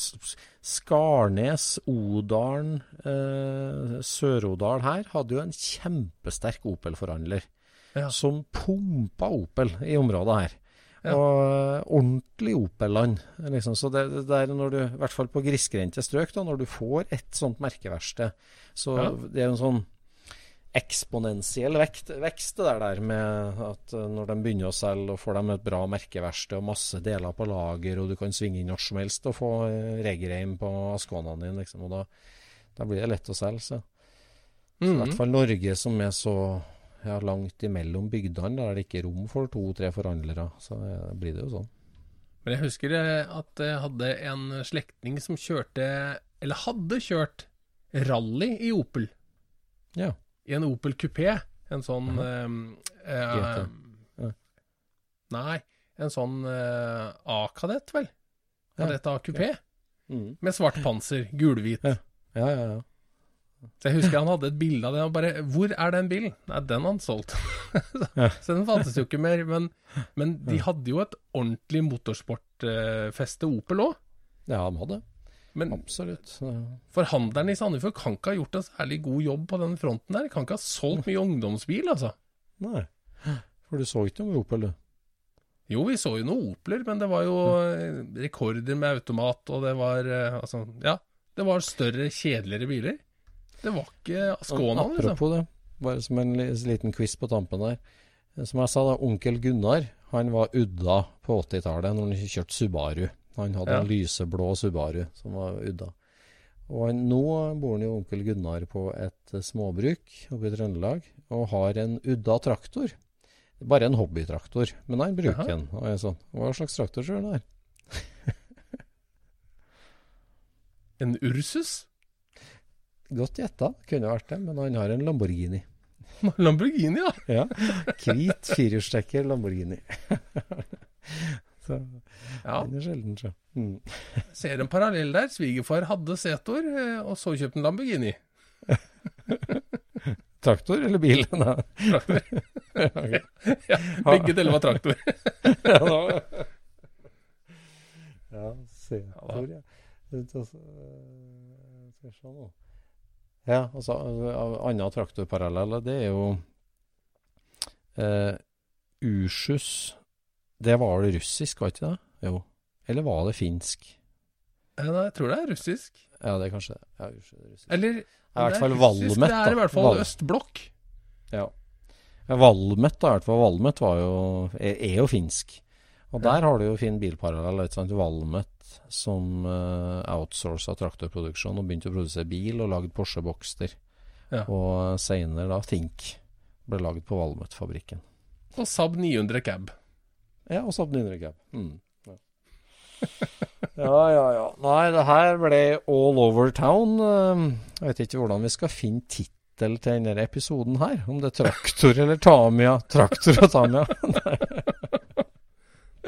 Skarnes, Odalen, eh, Sør-Odal her hadde jo en kjempesterk Opel-forhandler. Ja. Som pumpa Opel i området her. Ja. Og eh, ordentlig Opel-land. Liksom. Så det, det der når du, i hvert fall på grisgrendte strøk, da, når du får et sånt merkeverksted, så Ja. det er en sånn eksponentiell vekt, vekst det der, der med at eh, når de begynner å selge og får dem et bra merkeverksted og masse deler på lager, og du kan svinge inn når som helst og få eh, på Askånene din, liksom, og da, da blir det lett å selge. Så. I Mhm. hvert fall Norge som er så ja, langt imellom bygdene, der det ikke er rom for to-tre forhandlere, så eh, blir det jo sånn. Men jeg husker eh, at jeg hadde en slektning som kjørte, eller hadde kjørt, rally i Opel. Ja. I en Opel kupé. En sånn eh, eh, GT. Ja. Nei, en sånn eh, A-kadett, vel? Ja. Kadett A-kupé. Mm. Med svart panser, gulhvit. Ja. Ja, ja, ja. Så jeg husker han hadde et bilde av det, og bare Hvor er den bilen? Nei, den han solgt. så, den fantes jo ikke mer. Men, men de hadde jo et ordentlig motorsportfeste, Opel òg. Ja, de hadde. Men Absolutt. Ja. forhandleren i Sandefjord kan ikke ha gjort en særlig god jobb på den fronten der. Kan ikke ha solgt mye ungdomsbil, altså. Nei. For du så ikke noe Opel, du? Jo, vi så jo noen Opeler, men det var jo eh, rekorder med automat, og det var eh, altså Ja, det var større, kjedeligere biler. Det var ikke Skåna, liksom. Apropos det, bare som en liten quiz på tampen der. Som jeg sa, da, onkel Gunnar han var udda på 80-tallet når han kjørte Subaru. Han hadde Ja. en lyseblå Subaru som var udda. Og han, nå bor han jo onkel Gunnar på et småbruk oppe i Trøndelag og har en udda traktor. Bare en hobbytraktor, men han bruker den. Og jeg sånn, Hva slags traktor kjører han her? En Ursus? Godt gjetta, kunne vært det, men han har en Lamborghini. Lamborghini, ja. Ja, hvit firehjulstrekker Lamborghini. så ja. den er sjelden, så. Mm. Ser en parallell der. Svigerfar hadde Setor, eh, og så kjøpte en Lamborghini. Traktor eller bil? Nei. Traktor. Ja. Begge deler var traktor. ja, Setor, ja. Skal vi se nå. Ja, altså, av annen traktorparallell, det er jo eh, Ursus Det var det russisk, var ikke det? Jo. Eller var det finsk? Ja, Nei, jeg tror det er russisk. Ja, det er kanskje det. Ja, Ursus er russisk. Eller I hvert det er fall russisk, Valmet, Det er i hvert fall Val- østblokk. Ja. Valmet, da, i hvert fall Valmet var jo, er, er jo finsk. Og der har du jo fin bilparallell. Ikke sant? Valmet som uh, outsourca traktorproduksjon og begynte å produsere bil og lagde Porsche Boxter. Ja. Og seinere da Think ble lagd på Valmet-fabrikken. Og Saab 900 cab. Ja, og Saab 900 Cab. Mm. Ja. ja, ja, ja. Nei, det her ble all over town. Um, Jeg vet ikke hvordan vi skal finne tittel til denne episoden her. Om det er Traktor eller Tamia. Traktor og Tamia.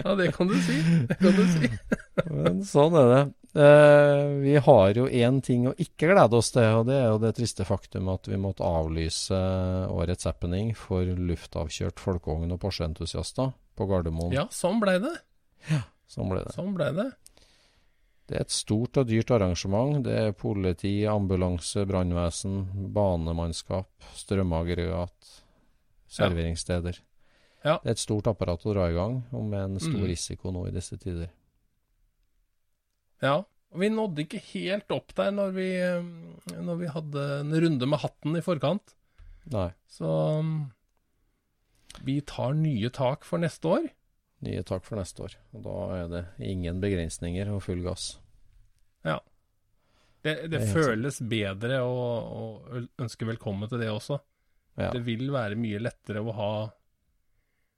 Ja, det kan du si. Det kan du si. Men sånn er det. Eh, vi har jo én ting å ikke glede oss til, og det er jo det triste faktum at vi måtte avlyse årets happening for luftavkjørt folkeogn og Porsche-entusiaster på Gardermoen. Ja, sånn blei det. Sånn ble det. Sånn ble det. Det er et stort og dyrt arrangement. Det er politi, ambulanse, brannvesen, banemannskap, strømaggregat, serveringssteder. Ja. Det er et stort apparat å dra i gang, og med en stor Mm. risiko nå i disse tider. Ja. Og vi nådde ikke helt opp der når vi, eh, når vi hadde en runde med hatten i forkant. Nei. Så um, vi tar nye tak for neste år. Nye tak for neste år. Og da er det ingen begrensninger og full gass. Ja. Det, det, Det helt føles bedre å, å ønske velkommen til det også. Ja, Det vil være mye lettere å ha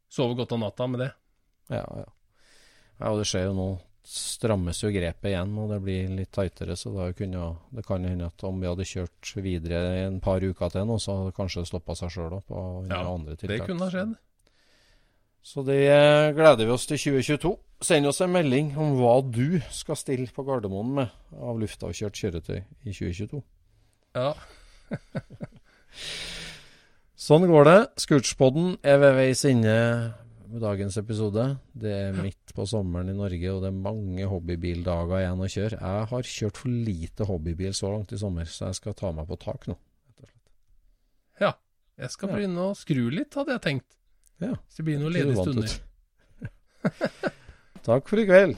sove godt om natta med det. ja. ja. ja og det skjer jo nå. Strammes jo grepet igjen, og det blir litt tightere. Så det, kunne, det kan hende at om vi hadde kjørt videre en par uker til nå, så hadde det kanskje stoppa seg sjøl opp. Og Ja, andre tiltak. Det kunne ha skjedd. Så det gleder vi oss til 2022. Send oss en melding om hva du skal stille på Gardermoen med av luftavkjørt kjøretøy i 2022. Ja. Sånn går det. Scootspoden er ved veis ende med dagens episode. Det er midt på sommeren i Norge, og det er mange hobbybildager igjen å kjøre. Jeg har kjørt for lite hobbybil så langt i sommer, så jeg skal ta meg på tak nå. ja. Jeg skal Ja. begynne å skru litt, hadde jeg tenkt. Ja. Hvis det blir noen ledige stunder. Takk for i kveld.